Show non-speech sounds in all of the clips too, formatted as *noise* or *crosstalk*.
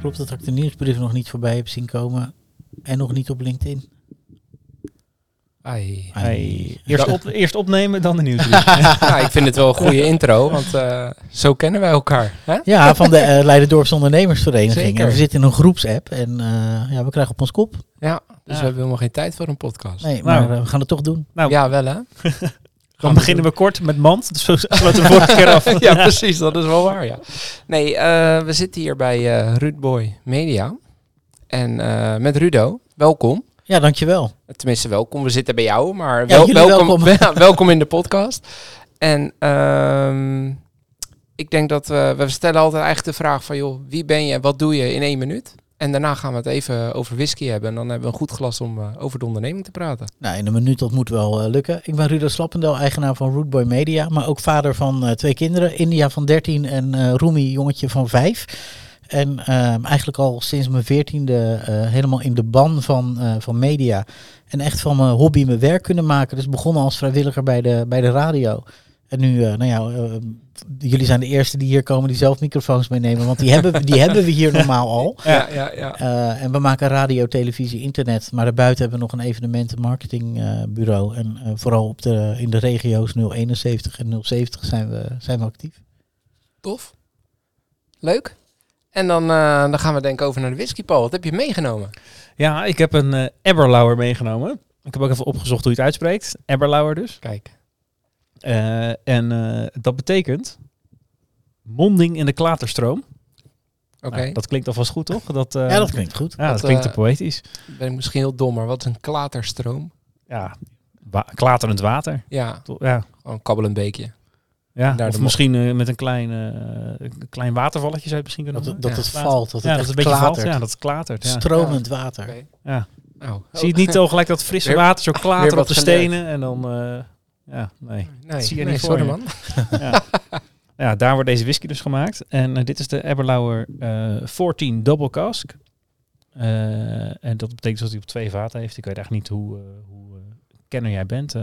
Klopt dat ik de nieuwsbrief nog niet voorbij heb zien komen en nog niet op LinkedIn? Ai. Eerst, op, eerst opnemen, dan de nieuwsbrief. *laughs* Ja, ik vind het wel een goede intro, want eh, zo kennen wij elkaar. Hè? Ja, van de uh, Leiderdorps Ondernemersvereniging. Zeker. En we zitten in een groepsapp en eh, ja, we krijgen op ons kop. Ja, dus Ja. we hebben helemaal geen tijd voor een podcast. Nee, Nou. maar eh, we gaan het toch doen. Nou, Ja, wel hè? *laughs* dan beginnen we kort met mand. Dus we *laughs* de vorige keer af. *laughs* ja, precies. Dat is wel waar, ja. Nee, eh, we zitten hier bij eh Ruudboy Media. En eh, met Rudo. Welkom. Ja, dankjewel. Tenminste, welkom. We zitten bij jou, maar wel, welkom, welkom. *laughs* Welkom in de podcast. En ehm, ik denk dat we, we stellen altijd eigenlijk de vraag van, joh, wie ben je, wat doe je in één minuut? En daarna gaan we het even over whisky hebben. En dan hebben we een goed glas om eh, over de onderneming te praten. Nou, in een minuut dat moet wel eh, lukken. Ik ben Rudo Slappendel, eigenaar van Rootboy Media, maar ook vader van eh, twee kinderen. India van 13 en Rumi, jongetje van 5. En ehm, eigenlijk al sinds mijn veertiende helemaal in de ban van, van media. En echt van mijn hobby mijn werk kunnen maken. Dus begonnen als vrijwilliger bij de, bij de radio. En nu, nou ja, jullie zijn de eerste die hier komen die zelf microfoons meenemen. Want die hebben, we- die hebben we hier normaal al. *laughs* Ja, ja, ja. Eh, en we maken radio, televisie, internet. Maar daarbuiten hebben we nog een evenementen marketingbureau. en eh, vooral op de, in de regio's 071 en 070 zijn we, zijn we actief. Tof. Leuk. En dan, eh, dan gaan we denk ik over naar de whisky, Paul. Wat heb je meegenomen? Ja, ik heb een Eberlauer meegenomen. Ik heb ook even opgezocht hoe je het uitspreekt. Eberlauer dus. Kijk. Eh, en eh, dat betekent monding in de klaterstroom. Oké. Nou, dat klinkt alvast goed, toch? Dat, eh, ja, dat klinkt goed. ja, dat Dat, klinkt te poëtisch. Ben ik misschien heel dom, maar wat is een klaterstroom? Ja, wa- klaterend water. Ja, Toch? Ja, gewoon een kabbelend beekje. ja. Daar of misschien met een klein, een klein watervalletje zou je het misschien kunnen Dat, noemen. dat Ja. het valt, dat het ja, dat het een beetje klatert. valt. Ja, dat het klatert. Ja. Stromend water. Ja. Nou, Zie je het niet *laughs* al gelijk dat frisse water zo klater weer op de geleerd. stenen en dan... eh, ja, nee. Nee, zie je nee, niet voor sorry je. man. ja. ja, daar wordt deze whisky dus gemaakt. En eh, dit is de Eberlauer eh 14 Double Cask. Eh, en dat betekent dat hij op twee vaten heeft. Ik weet eigenlijk niet hoe, eh, hoe kenner jij bent, eh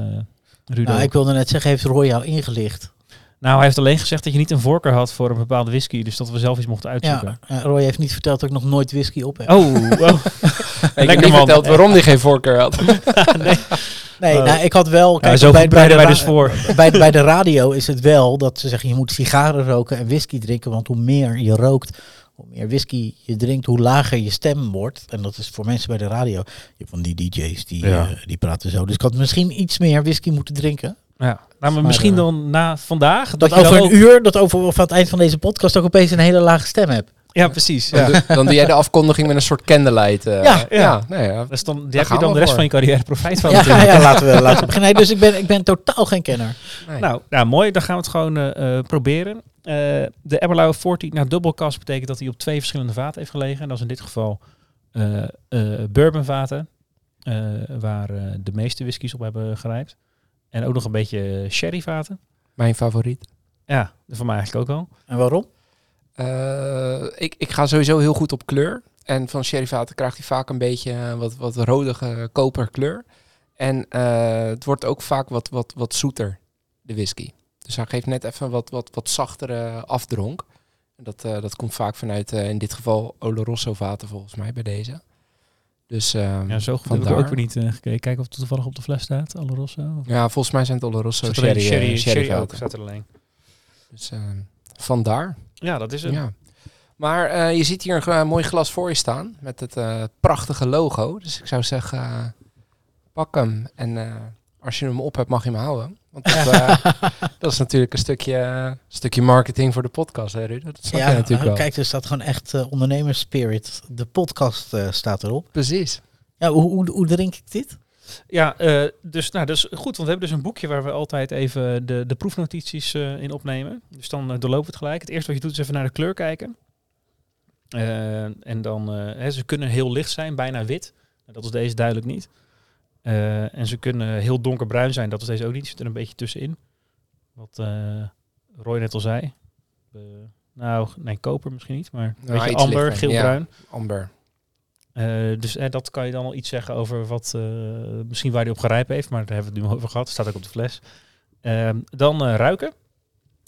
Rudo. Nou, ik wilde net zeggen, heeft Roy jou ingelicht? Nou, hij heeft alleen gezegd dat je niet een voorkeur had voor een bepaalde whisky. Dus dat we zelf iets mochten uitzoeken. Ja, Roy heeft niet verteld dat ik nog nooit whisky op heb. Oh, oh. *laughs* Ik heb Lekker niet man. verteld waarom die geen voorkeur had. *laughs* nee. Nee, Oh. nou, ik had wel... Ja, Kijk, zo bij, bij, de wij dus voor. *laughs* bij, bij de radio is het wel dat ze zeggen je moet sigaren roken en whisky drinken. Want hoe meer je rookt, hoe meer whisky je drinkt, hoe lager je stem wordt. En dat is voor mensen bij de radio. Je hebt van die DJ's die, Ja. eh, die praten zo. Dus ik had misschien iets meer whisky moeten drinken. Ja. Nou, maar misschien eh, dan na vandaag. Dat, je dan over een ook- uur, dat over of aan het eind van deze podcast ook opeens een hele lage stem heb. Ja, precies. Dan, doe, dan doe jij de afkondiging met een soort candlelight. eh. Ja, ja. nee, ja. Dus dan, die Daar heb je dan de rest voor. van je carrière profijt van. Ja, laten we, laten we beginnen. Nee, dus ik ben, ik ben totaal geen kenner. Nee. Nou, nou, mooi. Dan gaan we het gewoon eh, eh, proberen. Eh, de Eberlauer 14, nou, dubbelkast betekent dat hij op twee verschillende vaten heeft gelegen. En dat is in dit geval eh eh bourbonvaten, eh, waar de meeste whiskies op hebben gerijpt. En ook nog een beetje sherryvaten. Mijn favoriet. Ja, voor mij eigenlijk ook wel. En waarom? Eh, ik, ik ga sowieso heel goed op kleur. En van sherryvaten krijgt hij vaak een beetje eh, wat, wat rodige koperkleur. En eh, het wordt ook vaak wat, wat, wat zoeter, de whisky. Dus hij geeft net even wat, wat, wat zachtere afdronk. En Dat, dat komt vaak vanuit, in dit geval, Oloroso vaten volgens mij bij deze. Dus Ja, zo goed heb ik ook weer niet eh, gekeken. Kijken of het toevallig op de fles staat. Oloroso. Ja, volgens mij zijn het Oloroso er sherry, sherry, sherry, ook. sherryvaten. Staat er alleen. Dus vandaar. Ja, dat is het. Ja. Maar eh, je ziet hier een mooi glas voor je staan met het eh, prachtige logo. Dus ik zou zeggen, eh, pak hem. En eh, als je hem op hebt, mag je hem houden. Want dat, *laughs* eh, dat is natuurlijk een stukje, stukje marketing voor de podcast, hè Ruud? Dat snap je natuurlijk wel. kijk, er staat gewoon echt ondernemerspirit. De podcast eh, staat erop. Precies. Ja, hoe, hoe, hoe drink ik dit? Ja, eh, dus, nou, is goed, want we hebben dus een boekje waar we altijd even de, de proefnotities eh, in opnemen. Dus dan eh, doorlopen we het gelijk. Het eerste wat je doet is even naar de kleur kijken. En dan, hè, ze kunnen heel licht zijn, bijna wit. Dat is deze duidelijk niet. En ze kunnen heel donkerbruin zijn, dat is deze ook niet. Zit er een beetje tussenin. Wat Roy net al zei. Nou, nee, koper misschien niet, maar een Nou, beetje iets amber, geelbruin. Amber. Eh, dus eh, dat kan je dan al iets zeggen over wat, eh, misschien waar hij op gerijpen heeft, maar daar hebben we het nu over gehad. Staat ook op de fles. Ehm, dan eh, ruiken.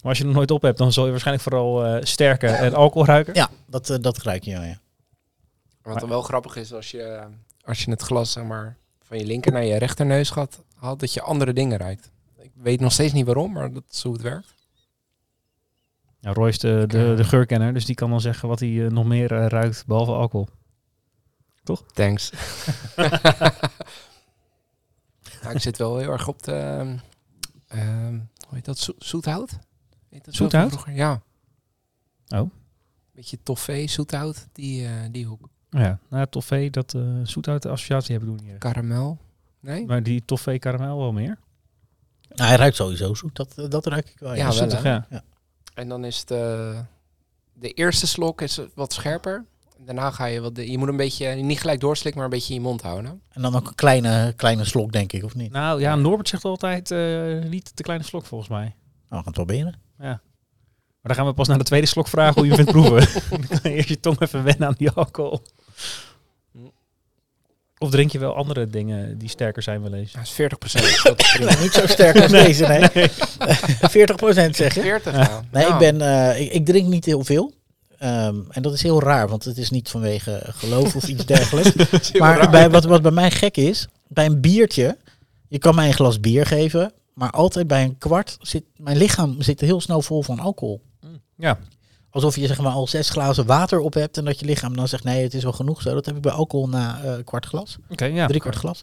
Maar als je er nooit op hebt, dan zul je waarschijnlijk vooral eh sterke en alcohol ruiken. Ja, dat, dat ruik je, ja. ja. Wat dan wel grappig is, als je, als je het glas zeg maar, van je linker naar je rechterneus gaat, haalt, dat je andere dingen ruikt. Ik weet nog steeds niet waarom, maar dat is hoe het werkt. Ja, Roy is de, de, de geurkenner, dus die kan dan zeggen wat hij nog meer ruikt, behalve alcohol. Thanks. *laughs* Nou, ik zit wel heel erg op de... ehm, ehm, hoe heet dat? Zo- zoethout? Heet dat zo Zoethout? vroeger? Ja. Oh. Beetje toffee, zoethout, die, eh, die hoek. Ja, nou, toffee, dat uh, zoethout associatie hebben we doen hier. Karamel. Nee? Maar die toffee karamel wel meer. Nou, hij ruikt sowieso zoet, dat, eh, dat ruik ik wel. Ja, wel, Zoetig, ja. En dan is de, de eerste slok is wat scherper. Daarna ga je wat... De, je moet een beetje, niet gelijk doorslikken, maar een beetje in je mond houden. En dan ook een kleine, kleine slok, denk ik, of niet? Nou ja, Norbert zegt altijd eh, niet te kleine slok volgens mij. Nou, we gaan het proberen. Maar dan gaan we pas naar de tweede slok vragen hoe je vindt proeven. *laughs* *laughs* eerst je tong even wennen aan die alcohol. Of drink je wel andere dingen die sterker zijn wel eens? Ja, is 40 procent. *laughs* Dat. Nee, niet zo sterk als deze, nee. 40% zeg je? 40, ja. Nee, Ja. ik, ben, eh, ik, ik drink niet heel veel. Ehm, en dat is heel raar, want het is niet vanwege geloof of iets *laughs* dergelijks. Maar raar. bij, wat, wat bij mij gek is, bij een biertje, je kan mij een glas bier geven, maar altijd bij een kwart zit mijn lichaam zit heel snel vol van alcohol. Ja, Alsof je zeg maar al zes glazen water op hebt en dat je lichaam dan zegt nee, het is wel genoeg zo. Dat heb ik bij alcohol na een kwart glas, oké, ja. drie kwart glas.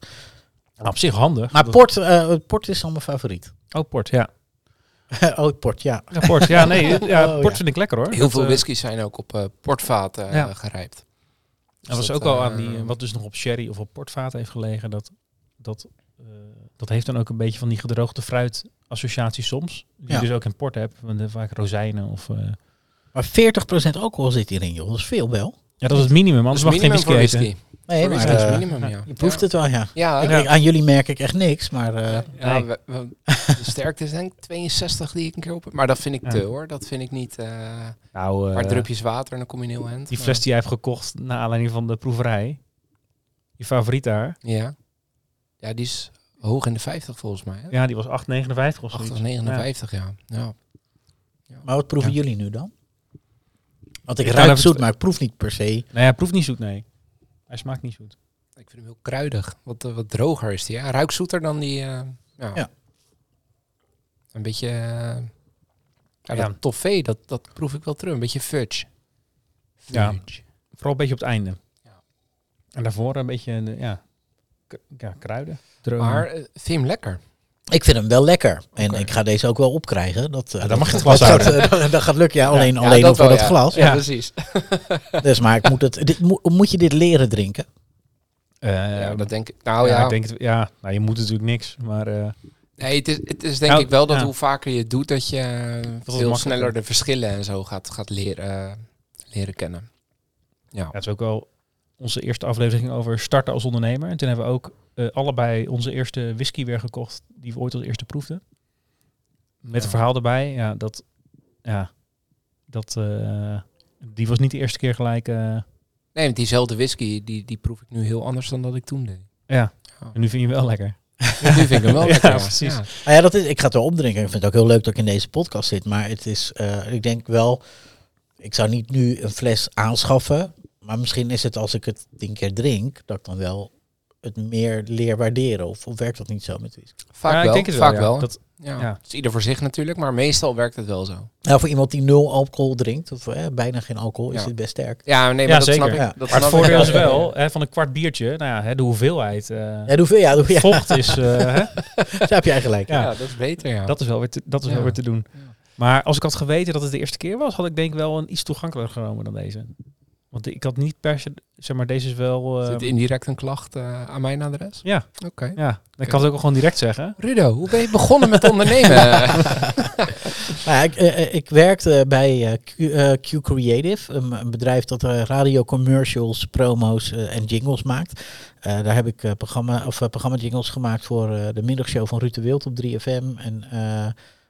Nou, op zich handig. Maar port, eh, port is al mijn favoriet. Oh, port, ja. *laughs* oh, port, ja. Ja, port, ja, nee, *laughs* ja, Oh, port ja. vind ik lekker hoor. Heel Dat, veel eh, whiskies zijn ook op eh, portvaten eh, Ja. gerijpt. Dus Dat was dat, ook al aan die, wat dus nog op sherry of op portvaat heeft gelegen. Dat, dat, eh, dat heeft dan ook een beetje van die gedroogde fruit associatie soms. Die Ja. je dus ook in port hebt. Want, vaak rozijnen of... eh, Maar 40% alcohol zit hierin, joh. Dat is veel wel. Ja, dat is het minimum, anders mag je geen whisky whisky. Nee, maar eh, minimum, ja. je proeft ja. het wel, ja. Ja, Ik- ja. aan jullie merk ik echt niks, maar eh, Ja, Nee. we- we- de sterkte is denk ik 62 die ik een keer op heb. Maar dat vind ik Ja. te hoor. Dat vind ik niet... eh Nou, eh, drupjes water en dan kom je een heel eind. die Maar- fles die jij hebt gekocht naar aanleiding van de proeverij. Je favoriet daar. Ja. Ja, die is hoog in de 50 volgens mij. Hè? Ja, die was 8,59 of zoiets. 80, 59, ja. ja. Maar wat proeven Ja. jullie nu dan? Want ik Ik ruik zoet, maar ik proef niet per se. Nee, hij proeft niet zoet, nee. Hij smaakt niet zoet. Ik vind hem heel kruidig. Wat, eh, wat droger is die. Ja. Hij ruikt zoeter dan die... eh, ja. Ja. Een beetje... eh, ja, Ja. dat toffee, dat, dat proef ik wel terug. Een beetje fudge. Ja. Fudge. Vooral een beetje op het einde. Ja. En daarvoor een beetje, ja, ja kruiden. Maar vind je hem lekker? Ik vind hem wel lekker. En ik ga deze ook wel opkrijgen. Dat, eh, dan dat, mag je het glas gaat, eh, dat, dat gaat lukken. Ja, alleen, Ja, alleen dat over wel, dat ja. glas. Ja, Ja. precies. *laughs* *laughs* Dus, maar ik moet, het, dit, moet, moet je dit leren drinken? Eh, ja, dat denk ik. Nou ja, ja, ik denk het, ja, nou, je moet natuurlijk niks, maar eh, nee, het is, het is denk Nou, ik wel dat ja. hoe vaker je het doet, dat je veel sneller de verschillen en zo gaat, gaat leren, leren kennen. Ja. ja, het is ook wel onze eerste aflevering over starten als ondernemer. En toen hebben we ook eh, allebei onze eerste whisky weer gekocht, die we ooit als eerste proefden. Met Ja. een verhaal erbij, ja, dat, ja, dat, eh, die was niet de eerste keer gelijk, eh, Nee, want diezelfde whisky, die, die proef ik nu heel anders dan dat ik toen deed. ja. Ja. En nu vind je hem wel lekker. nu vind ik hem wel *laughs* lekker. Ja, precies. Ja. Nou ja, dat is, ik ga het wel opdrinken. Ik vind het ook heel leuk dat ik in deze podcast zit. Maar het is, eh, ik denk wel, ik zou niet nu een fles aanschaffen. Maar misschien is het als ik het tien keer drink, dat ik dan wel het meer leer waarderen. Of, of werkt dat niet zo met whisky? Vaak Ja, wel. ik denk het vaak ja. wel. Dat, Ja. ja. Het is ieder voor zich natuurlijk, maar meestal werkt het wel zo. Nou, voor iemand die nul alcohol drinkt, of eh, bijna geen alcohol, is dit best sterk. Ja, nee, Ja, maar dat zeker. snap ik. Ja. Dat maar het ik voordeel is *laughs* wel. wel, hè, van een kwart biertje, nou ja, hè, de hoeveelheid eh, Ja, hoeveel? Ja, hoeveel, ja, vocht is, eh, *laughs* daar heb jij gelijk. Ja. Ja, dat is beter, ja. dat is wel weer te, dat is wel weer te doen. Ja. Maar als ik had geweten dat het de eerste keer was, had ik denk ik wel een iets toegankelijker genomen dan deze. Want ik had niet per se, zeg maar, deze is wel... Is eh, dit indirect een klacht eh, aan mijn adres? ja, Oké. ja, ik kan het ook gewoon direct zeggen. Rudo, hoe ben je begonnen met *laughs* ondernemen? *laughs* Nou ik, eh, eh, ik werkte bij eh, Q, eh, Q Creative, een, een bedrijf dat eh, radio commercials, promo's eh, en jingles maakt. Eh, daar heb ik eh, programma, of, eh, programma jingles gemaakt voor eh, de middagshow van Ruud de Wild op 3FM. En eh,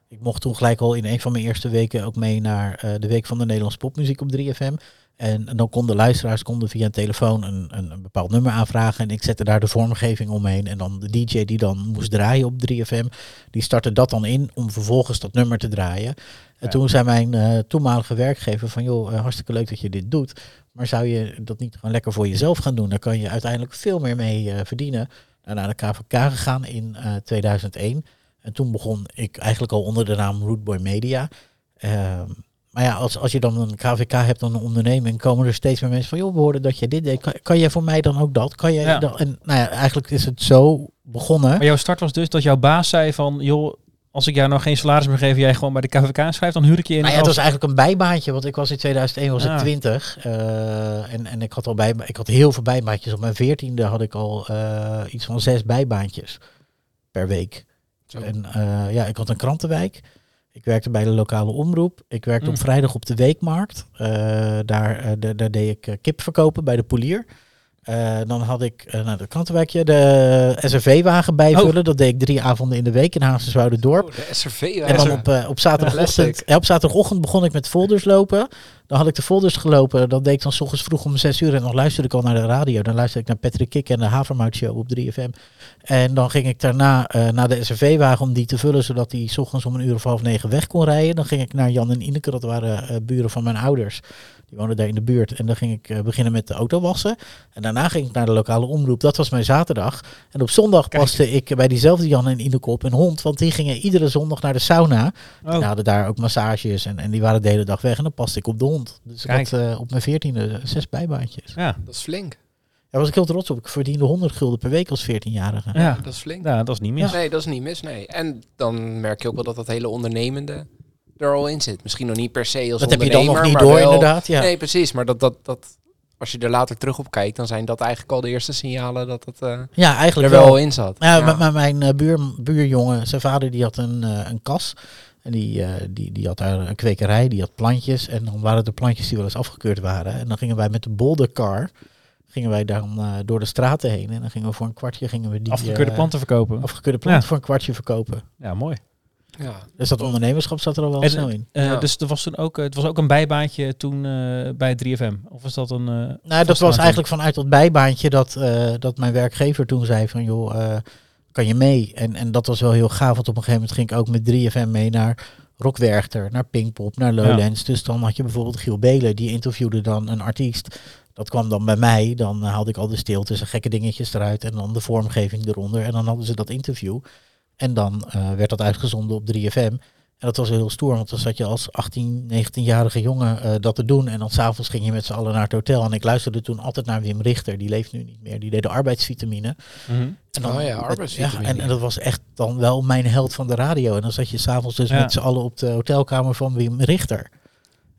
ik mocht toen gelijk al in een van mijn eerste weken ook mee naar eh, de Week van de Nederlandse Popmuziek op 3FM. En dan konden luisteraars konden via een telefoon een, een, een bepaald nummer aanvragen. En ik zette daar de vormgeving omheen. En dan de DJ die dan moest draaien op 3FM, die startte dat dan in om vervolgens dat nummer te draaien. En Ja. toen zei mijn eh, toenmalige werkgever van joh, eh, hartstikke leuk dat je dit doet. Maar zou je dat niet gewoon lekker voor jezelf gaan doen? Daar kan je uiteindelijk veel meer mee eh, verdienen. En naar de KVK gegaan in eh, 2001. En toen begon ik eigenlijk al onder de naam Rootboy Media. Ehm, maar ja, als, als je dan een KVK hebt, dan een onderneming, komen er steeds meer mensen van, joh, we hoorden dat je dit deed. Kan, kan jij voor mij dan ook dat? Kan jij Ja. dan? En nou ja, eigenlijk is het zo begonnen. Maar jouw start was dus dat jouw baas zei van... joh, als ik jou nou geen salaris meer geef... jij gewoon bij de KVK schrijft... dan huur ik je in Nou ja, het was eigenlijk een bijbaantje, want ik was in 2001 was ik Ah. 20 eh, en, en ik had al bij, ik had heel veel bijbaantjes. Op mijn veertiende had ik al eh, iets van zes bijbaantjes per week. Zo. En eh, ja, ik had een krantenwijk. Ik werkte bij de lokale omroep. Ik werkte Mm. op vrijdag op de weekmarkt. Eh, daar, eh, daar, daar deed ik eh, kip verkopen bij de polier. Eh, dan had ik uh, nou, de krantenwijkje, de SRV-wagen bijvullen. Dat deed ik drie avonden in de week in Haagse-Dorp. Oh, de SRV. En dan op, eh, op, zaterdagochtend, Classic. ja, op zaterdagochtend begon ik met folders lopen. Dan had ik de folders gelopen. Dat deed ik dan s ochtends vroeg om zes uur. En dan luisterde ik al naar de radio. Dan luisterde ik naar Patrick Kik en de Havermout Show op 3FM. En dan ging ik daarna naar de SRV-wagen om die te vullen. Zodat die 's ochtends om een uur of half negen weg kon rijden. Dan ging ik naar Jan en Ineke. Dat waren buren van mijn ouders. Die woonden daar in de buurt. En dan ging ik eh, beginnen met de auto wassen. En daarna ging ik naar de lokale omroep. Dat was mijn zaterdag. En op zondag Kijk. paste ik bij diezelfde Jan en Ineke op een hond. Want die gingen iedere zondag naar de sauna. Oh, Die hadden daar ook massages en, en die waren de hele dag weg. En dan paste ik op de hond. Dus ik had eh, op mijn veertiende zes bijbaantjes. ja. Dat is flink. Daar was ik heel trots op. Ik verdiende 100 gulden per week als 14-jarige. Ja. Dat is flink. ja, dat is niet mis. Nee, dat is niet mis, nee. En dan merk je ook wel dat dat hele ondernemende er al in zit. Misschien nog niet per se als Dat heb je dan ondernemer, nog niet maar door, wel- inderdaad. Ja. Nee, precies. Maar dat, dat, dat, als je er later terug op kijkt, dan zijn dat eigenlijk al de eerste signalen dat het eh, ja, er eigenlijk wel wel. in zat. Ja, maar- maar mijn eh, buur, buurjongen, zijn vader, die had een, eh, een kas. En die, die, die had daar een kwekerij, die had plantjes. En dan waren er plantjes die wel eens afgekeurd waren. En dan gingen wij met de bouldercar, gingen wij dan eh, door de straten heen. En dan gingen we voor een kwartje gingen we die Afgekeurde planten verkopen. afgekeurde planten Ja. voor een kwartje verkopen. Ja, mooi. Ja. Dus dat ondernemerschap zat er al wel En, snel in. Eh, Ja. Dus er was toen ook, eh, het was ook een bijbaantje toen eh, bij 3FM. Of was dat een... Nou, dat was eigenlijk vanuit dat bijbaantje dat, eh, dat mijn werkgever toen zei van joh, eh, kan je mee? En, en dat was wel heel gaaf, want op een gegeven moment ging ik ook met 3FM mee naar Rock Werchter, naar Pinkpop, naar Lowlands. Dus dan had je bijvoorbeeld Giel Belen, die interviewde dan een artiest. Dat kwam dan bij mij, dan haalde ik al de stiltes en gekke dingetjes eruit en dan de vormgeving eronder. En dan hadden ze dat interview. En dan eh, werd dat uitgezonden op 3FM. En dat was heel stoer, want dan zat je als 18, 19-jarige jongen eh, dat te doen. En dan s'avonds ging je met z'n allen naar het hotel. En ik luisterde toen altijd naar Wim Richter, die leeft nu niet meer. Die deed de arbeidsvitamine. Mhm. En dan, Oh ja, arbeidsvitamine. Ja, en, en dat was echt dan wel mijn held van de radio. En dan zat je s'avonds dus Ja. met z'n allen op de hotelkamer van Wim Richter.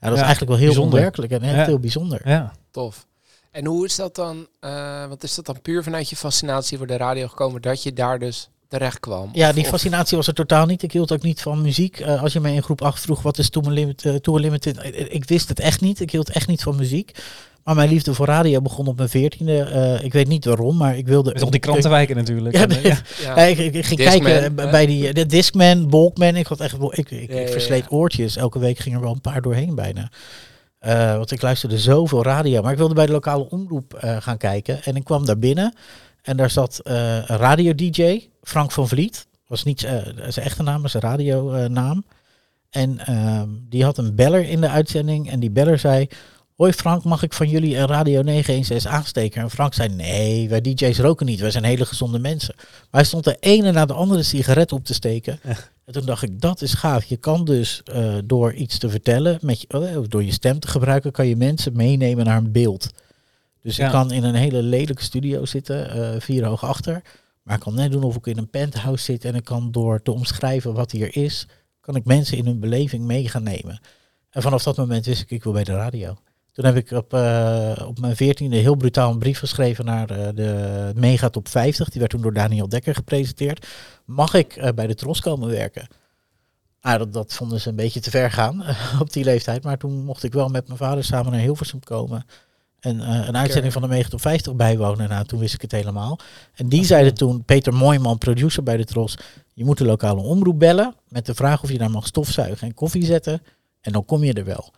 Ja, dat is Ja, eigenlijk wel heel bijzonder. onwerkelijk en echt Ja. heel bijzonder. Ja. Tof. En hoe is dat dan, eh wat is dat dan puur vanuit je fascinatie voor de radio gekomen, dat je daar dus terecht kwam? Ja, Of- die fascinatie was er totaal niet. Ik hield ook niet van muziek. Eh, als je mij in groep 8 vroeg wat is Tour Limit, eh, Tour Limited, eh, ik wist het echt niet. Ik hield echt niet van muziek. Maar mijn liefde voor radio begon op mijn veertiende. Eh ik weet niet waarom, maar ik wilde... Met al die krantenwijken natuurlijk. Ja, *laughs* ja. Ja. Ja, ik, ik, ik ging Discman, kijken hè? bij die de Discman, Walkman. Ik had echt wel- ik, ik, Ja, ja, ik ja. versleet oortjes. Elke week ging er wel een paar doorheen bijna. Eh, want ik luisterde zoveel radio. Maar ik wilde bij de lokale omroep eh, gaan kijken. En ik kwam daar binnen. En daar zat eh, een radio-dj, Frank van Vliet. Was niet eh, zijn echte naam, maar zijn radionaam. en ehm, die had een beller in de uitzending. En die beller zei... Hoi Frank, mag ik van jullie een Radio 916 aansteken? En Frank zei, nee, wij DJ's roken niet. Wij zijn hele gezonde mensen. Maar hij stond de ene na de andere sigaret op te steken. En toen dacht ik, dat is gaaf. Je kan dus eh, door iets te vertellen, met je, eh, of door je stem te gebruiken, kan je mensen meenemen naar een beeld. Dus Ja. ik kan in een hele lelijke studio zitten, eh, vier hoog achter. Maar ik kan net doen of ik in een penthouse zit. En ik kan door te omschrijven wat hier is, kan ik mensen in hun beleving mee gaan nemen. En vanaf dat moment wist ik, ik wil bij de radio. Toen heb ik op, eh, op mijn veertiende heel brutaal een brief geschreven naar eh, de Mega Top 50. Die werd toen door Daniel Dekker gepresenteerd. Mag ik bij de Tros komen werken? Ah, dat, dat vonden ze een beetje te ver gaan *laughs* op die leeftijd. Maar toen mocht ik wel met mijn vader samen naar Hilversum komen. En eh, een uitzending van de Mega Top 50 bijwonen. Nou, toen wist ik het helemaal. En die zeiden toen, Peter Mooijman, producer bij de Tros. Je moet de lokale omroep bellen met de vraag of je daar mag stofzuigen en koffie zetten. En dan kom je er wel.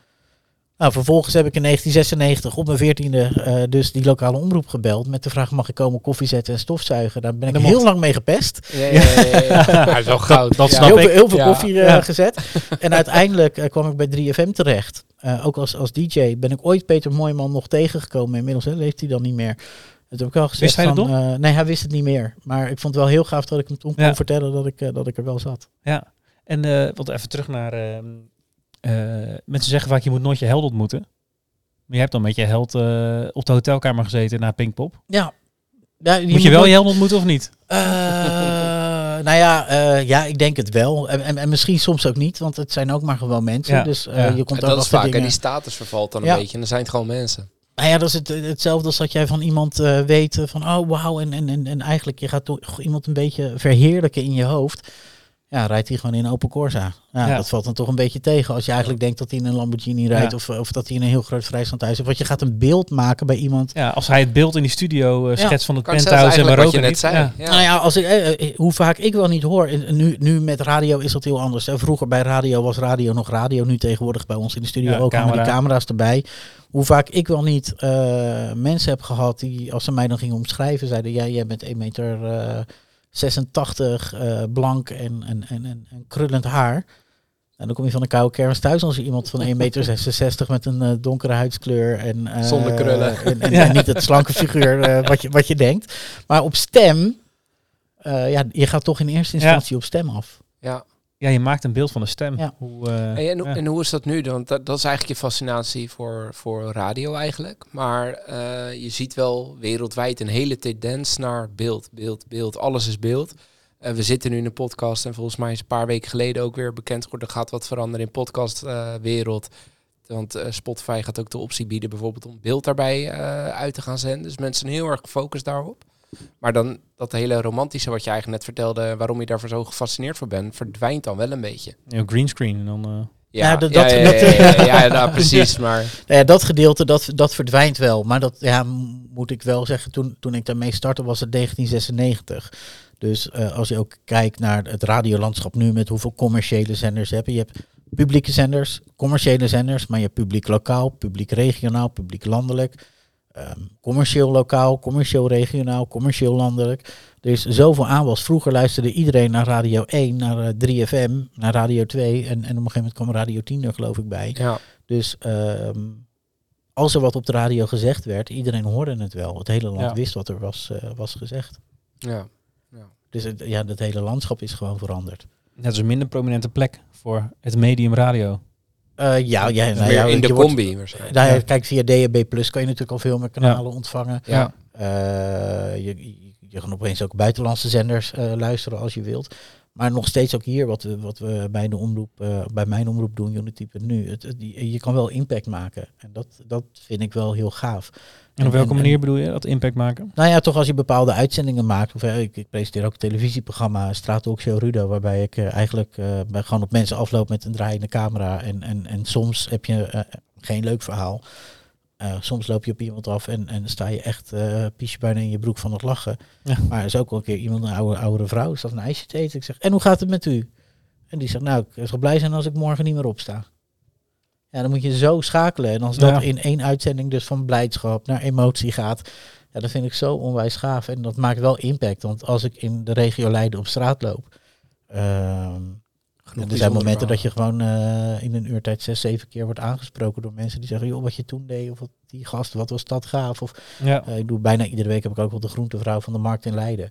Nou, vervolgens heb ik in 1996 op mijn veertiende uh, dus die lokale omroep gebeld met de vraag mag ik komen koffie zetten en stofzuigen. Daar ben ik Dat heel mocht. lang mee gepest. Ja, ja, ja, ja. ja. *laughs* Hij is wel goud. dat Ja. snap heel, ik. veel, heel veel koffie eh, gezet. *laughs* En uiteindelijk eh, kwam ik bij 3FM terecht. Eh, ook als, als DJ ben ik ooit Peter Mooijman nog tegengekomen. Inmiddels hè, leeft hij dan niet meer. Dat heb ik al gezegd. Wist hij dat van, eh, nee, hij wist het niet meer. Maar ik vond het wel heel gaaf dat ik hem toen kon vertellen dat ik, eh, dat ik er wel zat. Ja, en eh want even terug naar... eh, mensen zeggen vaak, je moet nooit je held ontmoeten. Maar je hebt dan met je held eh, op de hotelkamer gezeten na Pinkpop. Ja. ja Moet je wel je held ontmoeten of niet? Eh, nou ja, eh, ja, ik denk het wel. En, en, en misschien soms ook niet, want het zijn ook maar gewoon mensen. Ja, Dus eh, ja. je komt En ook dat is vaak, en die status vervalt dan een beetje. En dan zijn het gewoon mensen. Nou ja, dat is het, hetzelfde als dat jij van iemand eh, weet van, oh wauw, en, en, en, en eigenlijk je gaat toch iemand een beetje verheerlijken in je hoofd. Ja, rijdt hij gewoon in een open Corsa. Ja, Ja. Dat valt dan toch een beetje tegen als je eigenlijk denkt dat hij in een Lamborghini rijdt Ja. of, of dat hij in een heel groot vrijstandhuis heeft. Want je gaat een beeld maken bij iemand. Ja, als hij het beeld in die studio eh, Ja, schetst van het Kan penthouse en maar wat je ook net niet. zei. Ja. Ja. Nou ja, als ik, eh, eh, hoe vaak ik wel niet hoor. Nu, nu met radio is dat heel anders. hè. Vroeger bij radio was radio nog radio. Nu tegenwoordig bij ons in de studio Ja, ook hangen die camera. camera's erbij. Hoe vaak ik wel niet eh, mensen heb gehad die, als ze mij dan gingen omschrijven, zeiden: Ja, jij bent 1 meter eh 86, eh, blank en, en, en, en, en krullend haar. En dan kom je van een koude kermis thuis als je iemand van 1 meter 66 met een eh, donkere huidskleur en, eh, Zonder krullen. En, en, Ja. en niet het slanke figuur eh, wat, je, wat je denkt. Maar op stem, eh, ja, je gaat toch in eerste instantie op stem af. Ja. Ja, je maakt een beeld van de stem. Ja. Hoe, eh, Hey, en, hoe- ja. en hoe is dat nu? dan? Want dat, dat is eigenlijk je fascinatie voor, voor radio eigenlijk. Maar eh, je ziet wel wereldwijd een hele tendens naar beeld, beeld, beeld. Alles is beeld. Eh, we zitten nu in een podcast en volgens mij is een paar weken geleden ook weer bekend geworden. Er gaat wat veranderen in podcastwereld. Want eh, Spotify gaat ook de optie bieden bijvoorbeeld om beeld daarbij eh, uit te gaan zenden. Dus mensen zijn heel erg gefocust daarop. Maar dan dat hele romantische wat je eigenlijk net vertelde, waarom je daarvoor zo gefascineerd voor bent, verdwijnt dan wel een beetje. ja, greenscreen en dan... eh, Ja, Ja, dat- ja, dat- ja, dat- ja, ja, ja, ja, nou, *laughs* precies. Maar Nou ja, dat gedeelte, dat, dat verdwijnt wel. Maar dat ja, moet ik wel zeggen, toen, toen ik daarmee startte was het 1996. Dus eh, als je ook kijkt naar het radiolandschap nu met hoeveel commerciële zenders je hebt. Je hebt publieke zenders, commerciële zenders, maar je hebt publiek lokaal, publiek regionaal, publiek landelijk. Ehm, commercieel lokaal, commercieel regionaal, commercieel landelijk. Er is zoveel aanwas. Vroeger luisterde iedereen naar Radio 1, naar eh, 3FM, naar Radio 2. En, en op een gegeven moment kwam Radio 10 er geloof ik bij. ja, Dus ehm, als er wat op de radio gezegd werd, iedereen hoorde het wel. Het hele land Ja. wist wat er was, eh, was gezegd. ja. Dus het, ja, het hele landschap is gewoon veranderd. net is een minder prominente plek voor het medium radio. Eh, ja, ja, Dus nou meer ja, in de wordt- combi waarschijnlijk. Nou ja, Ja. Kijk, via DAB Plus kan je natuurlijk al veel meer kanalen ontvangen. Ja. Eh, je, je, kan opeens ook buitenlandse zenders eh, luisteren als je wilt. Maar nog steeds ook hier, wat we, wat we bij, de omroep, eh, bij mijn omroep doen, Unity.nu. Het, het, je je kan wel impact maken. En dat, dat vind ik wel heel gaaf. En op welke manier bedoel je dat impact maken? Nou ja, toch als je bepaalde uitzendingen maakt. Of, ik, ik presenteer ook een televisieprogramma, Straatalkshow Rudo, waarbij ik eh, eigenlijk eh, gewoon op mensen afloop met een draaiende camera. En, en, en soms heb je eh, geen leuk verhaal. Soms loop je op iemand af en, en sta je echt eh piesje bijna in je broek van het lachen. Ja. Maar er is ook wel een keer iemand, een oude, oudere vrouw, staat een ijsje te eten. Ik zeg, en hoe gaat het met u? En die zegt, nou, ik zal blij zijn als ik morgen niet meer opsta. Ja, dan moet je zo schakelen. En als dat in één uitzending dus van blijdschap naar emotie gaat, ja, dat vind ik zo onwijs gaaf. En dat maakt wel impact. Want als ik in de regio Leiden op straat loop. Genoeg er zijn momenten dat je gewoon eh, in een uurtijd zes, zeven keer wordt aangesproken door mensen die zeggen, joh, wat je toen deed, of wat die gast, wat was dat gaaf? Of Ja. eh, ik doe bijna iedere week heb ik ook wel de groentevrouw van de markt in Leiden.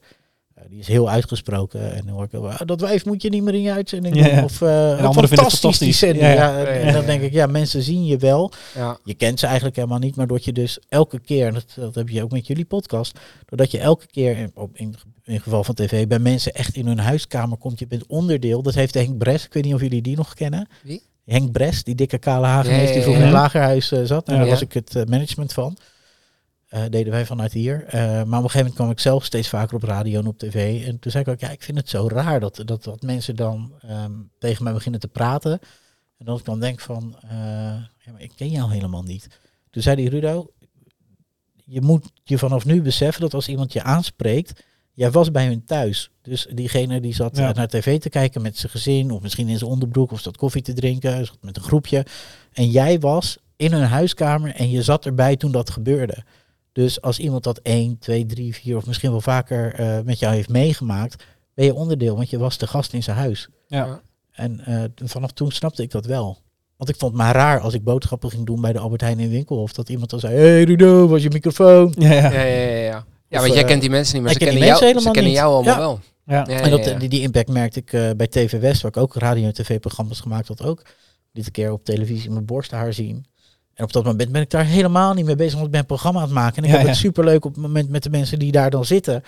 Eh, die is heel uitgesproken en dan hoor ik wel, "Ah, dat wijf moet je niet meer in je uitzending doen. ja. Of uh, anderen vinden het fantastisch die fantastisch. zending. Ja, Ja, ja. en- en dan denk ik, ja, mensen zien je wel. Ja, Je kent ze eigenlijk helemaal niet, maar doordat je dus elke keer, en dat, dat heb je ook met jullie podcast, doordat je elke keer, in, op, in, in geval van tv, bij mensen echt in hun huiskamer komt, je bent onderdeel. Dat heeft Henk Bres, ik weet niet of jullie die nog kennen. Wie? Henk Brest, die dikke kale Hagenees Ja, ja, die vroeger in het lagerhuis eh, zat. En Ja. daar was ik het eh, management van. Eh, deden wij vanuit hier. Eh, maar op een gegeven moment kwam ik zelf steeds vaker op radio en op tv. En toen zei ik ook, ja, ik vind het zo raar dat, dat, dat mensen dan ehm, tegen mij beginnen te praten. En dat ik dan denk van, eh, ja, maar ik ken jou helemaal niet. Toen zei die Rudo, je moet je vanaf nu beseffen dat als iemand je aanspreekt, jij was bij hun thuis. Dus diegene die zat Ja. naar tv te kijken met zijn gezin, of misschien in zijn onderbroek, of zat koffie te drinken, zat met een groepje. En jij was in hun huiskamer en je zat erbij toen dat gebeurde. Dus als iemand dat 1, 2, 3, 4 of misschien wel vaker eh, met jou heeft meegemaakt, ben je onderdeel, want je was de gast in zijn huis. Ja. En eh, vanaf toen snapte ik dat wel. Want ik vond het maar raar als ik boodschappen ging doen bij de Albert Heijn in Winkelhof. Dat iemand dan zei, hey Rudo, was je microfoon? Ja, ja. Ja, ja, ja. Of, want jij eh, kent die mensen niet, maar ik ze ken kennen, jou, ze kennen niet. jou allemaal Ja. wel. Ja, en dat. Die, die impact merkte ik eh, bij TV West, waar ik ook radio- en tv-programma's gemaakt had ook. Dit keer op televisie mijn borsthaar zien. En op dat moment ben ik daar helemaal niet mee bezig, want ik ben een programma aan het maken. En ik Ja, heb ja. het superleuk op het moment met de mensen die daar dan zitten.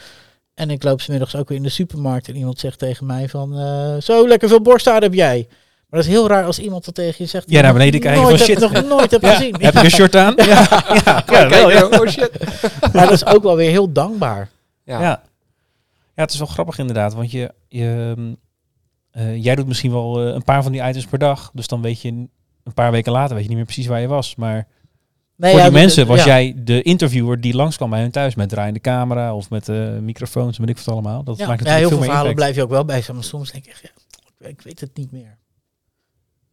En ik loop 's middags ook weer in de supermarkt en iemand zegt tegen mij van, eh, zo lekker veel borsthaar heb jij. Maar dat is heel raar als iemand dat tegen je zegt. Ja, naar beneden kijken nooit heb- shit. nog nooit heb Ja. gezien. Heb ik een shirt aan? Ja, ja, *laughs* wel, ja. oh shit. Maar dat is ook wel weer heel dankbaar. Ja. Ja. ja, het is wel grappig inderdaad, want je, je, mm, eh, jij doet misschien wel eh, een paar van die items per dag, dus dan weet je een paar weken later weet je niet meer precies waar je was. Maar Nee, voor ja, die dat- mensen was ja. jij de interviewer die langskwam bij hun thuis met draaiende camera of met eh, microfoons, weet ik wat allemaal. Dat Ja, maakt ja, heel veel verhalen impact. blijf je ook wel bij. Maar soms denk ik, echt, ja, ik, ik weet het niet meer.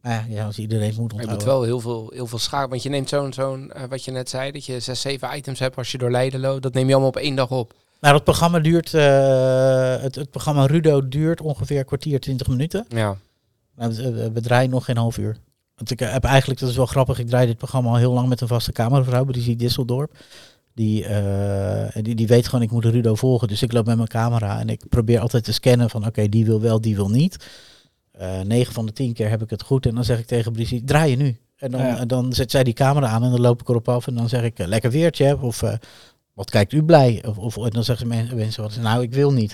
Maar ja, ja, als iedereen moet Maar je onthouden. moet wel heel veel, heel veel schakelen. Want je neemt zo'n, zo'n eh, wat je net zei, dat je zes, zeven items hebt als je door Leiden loopt. Dat neem je allemaal op één dag op. Nou, het programma duurt, eh, het, het programma Rudo duurt ongeveer een kwartier, twintig minuten. Ja. Nou, we, we- we draaien nog geen half uur. Want ik eh, heb eigenlijk, dat is wel grappig, ik draai dit programma al heel lang met een vaste cameravrouw, Brigitte Disseldorp. Die, eh, die, die weet gewoon, ik moet Rudo volgen. Dus ik loop met mijn camera en ik probeer altijd te scannen van, oké, die wil wel, die wil niet. Eh 9 van de 10 keer heb ik het goed. En dan zeg ik tegen Brigitte, draai je nu. En dan, Ja. dan zet zij die camera aan en dan loop ik erop af. En dan zeg ik, lekker weertje. Of wat kijkt u blij? Of, of en dan zeggen ze men- mensen, wat, nou, ik wil niet.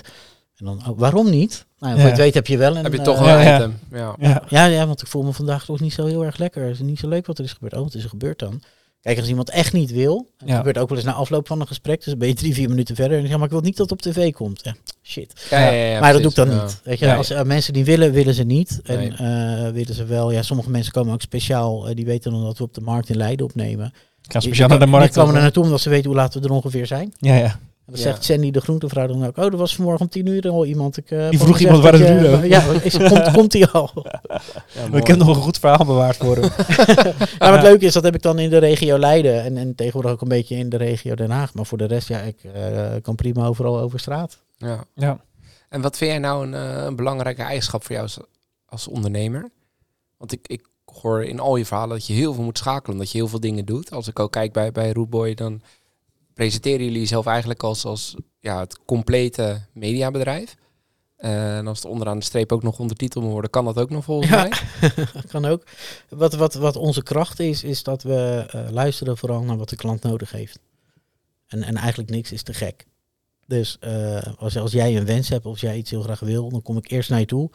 En dan, oh, waarom niet? Nou, voor Ja. je het weet heb je wel een... Heb je eh, toch ja, een ja. item. Ja. Ja. ja, ja, want ik voel me vandaag toch niet zo heel erg lekker. Het is niet zo leuk wat er is gebeurd. Oh, wat is er gebeurd dan? Kijk, als iemand echt niet wil, en dat gebeurt ook wel eens na afloop van een gesprek, dus dan ben je drie, vier minuten verder en dan zeg maar ik wil niet dat het op tv komt. Ja, shit. Ja, ja, ja, ja, maar dat doe ik dan Ja. niet. Weet je, als eh, mensen die willen, willen ze niet. En Nee. eh, willen ze wel. Ja, sommige mensen komen ook speciaal, die weten dan dat we op de markt in Leiden opnemen. Ik ga speciaal naar de Die markt. komen er naartoe omdat ze weten hoe laat we er ongeveer zijn. Ja, ja. En dan Ja. zegt Sandy, de groentevrouw, dan ook, oh, er was vanmorgen om tien uur al iemand. Ik, eh, Die vroeg iemand, waar is Rudo? Ja, is, komt, *laughs* komt hij al? Ja, *laughs* Ik heb nog een goed verhaal bewaard voor hem. *laughs* Ja, wat leuk is, dat heb ik dan in de regio Leiden en, en tegenwoordig ook een beetje in de regio Den Haag. Maar voor de rest, ja, ik eh, kan prima overal over straat. Ja. Ja. En wat vind jij nou een, eh, een belangrijke eigenschap voor jou als, als ondernemer? Want ik, ik hoor in al je verhalen dat je heel veel moet schakelen, dat je heel veel dingen doet. Als ik ook kijk bij, bij Rootboy, dan presenteren jullie jezelf eigenlijk als, als ja, het complete mediabedrijf. Eh, en als het onderaan de streep ook nog ondertiteld moet worden, kan dat ook nog volgens Ja. mij. *laughs* kan ook. Wat, wat, wat onze kracht is, is dat we eh, luisteren vooral naar wat de klant nodig heeft. En, en eigenlijk niks is te gek. Dus eh, als, als jij een wens hebt of jij iets heel graag wil, dan kom ik eerst naar je toe.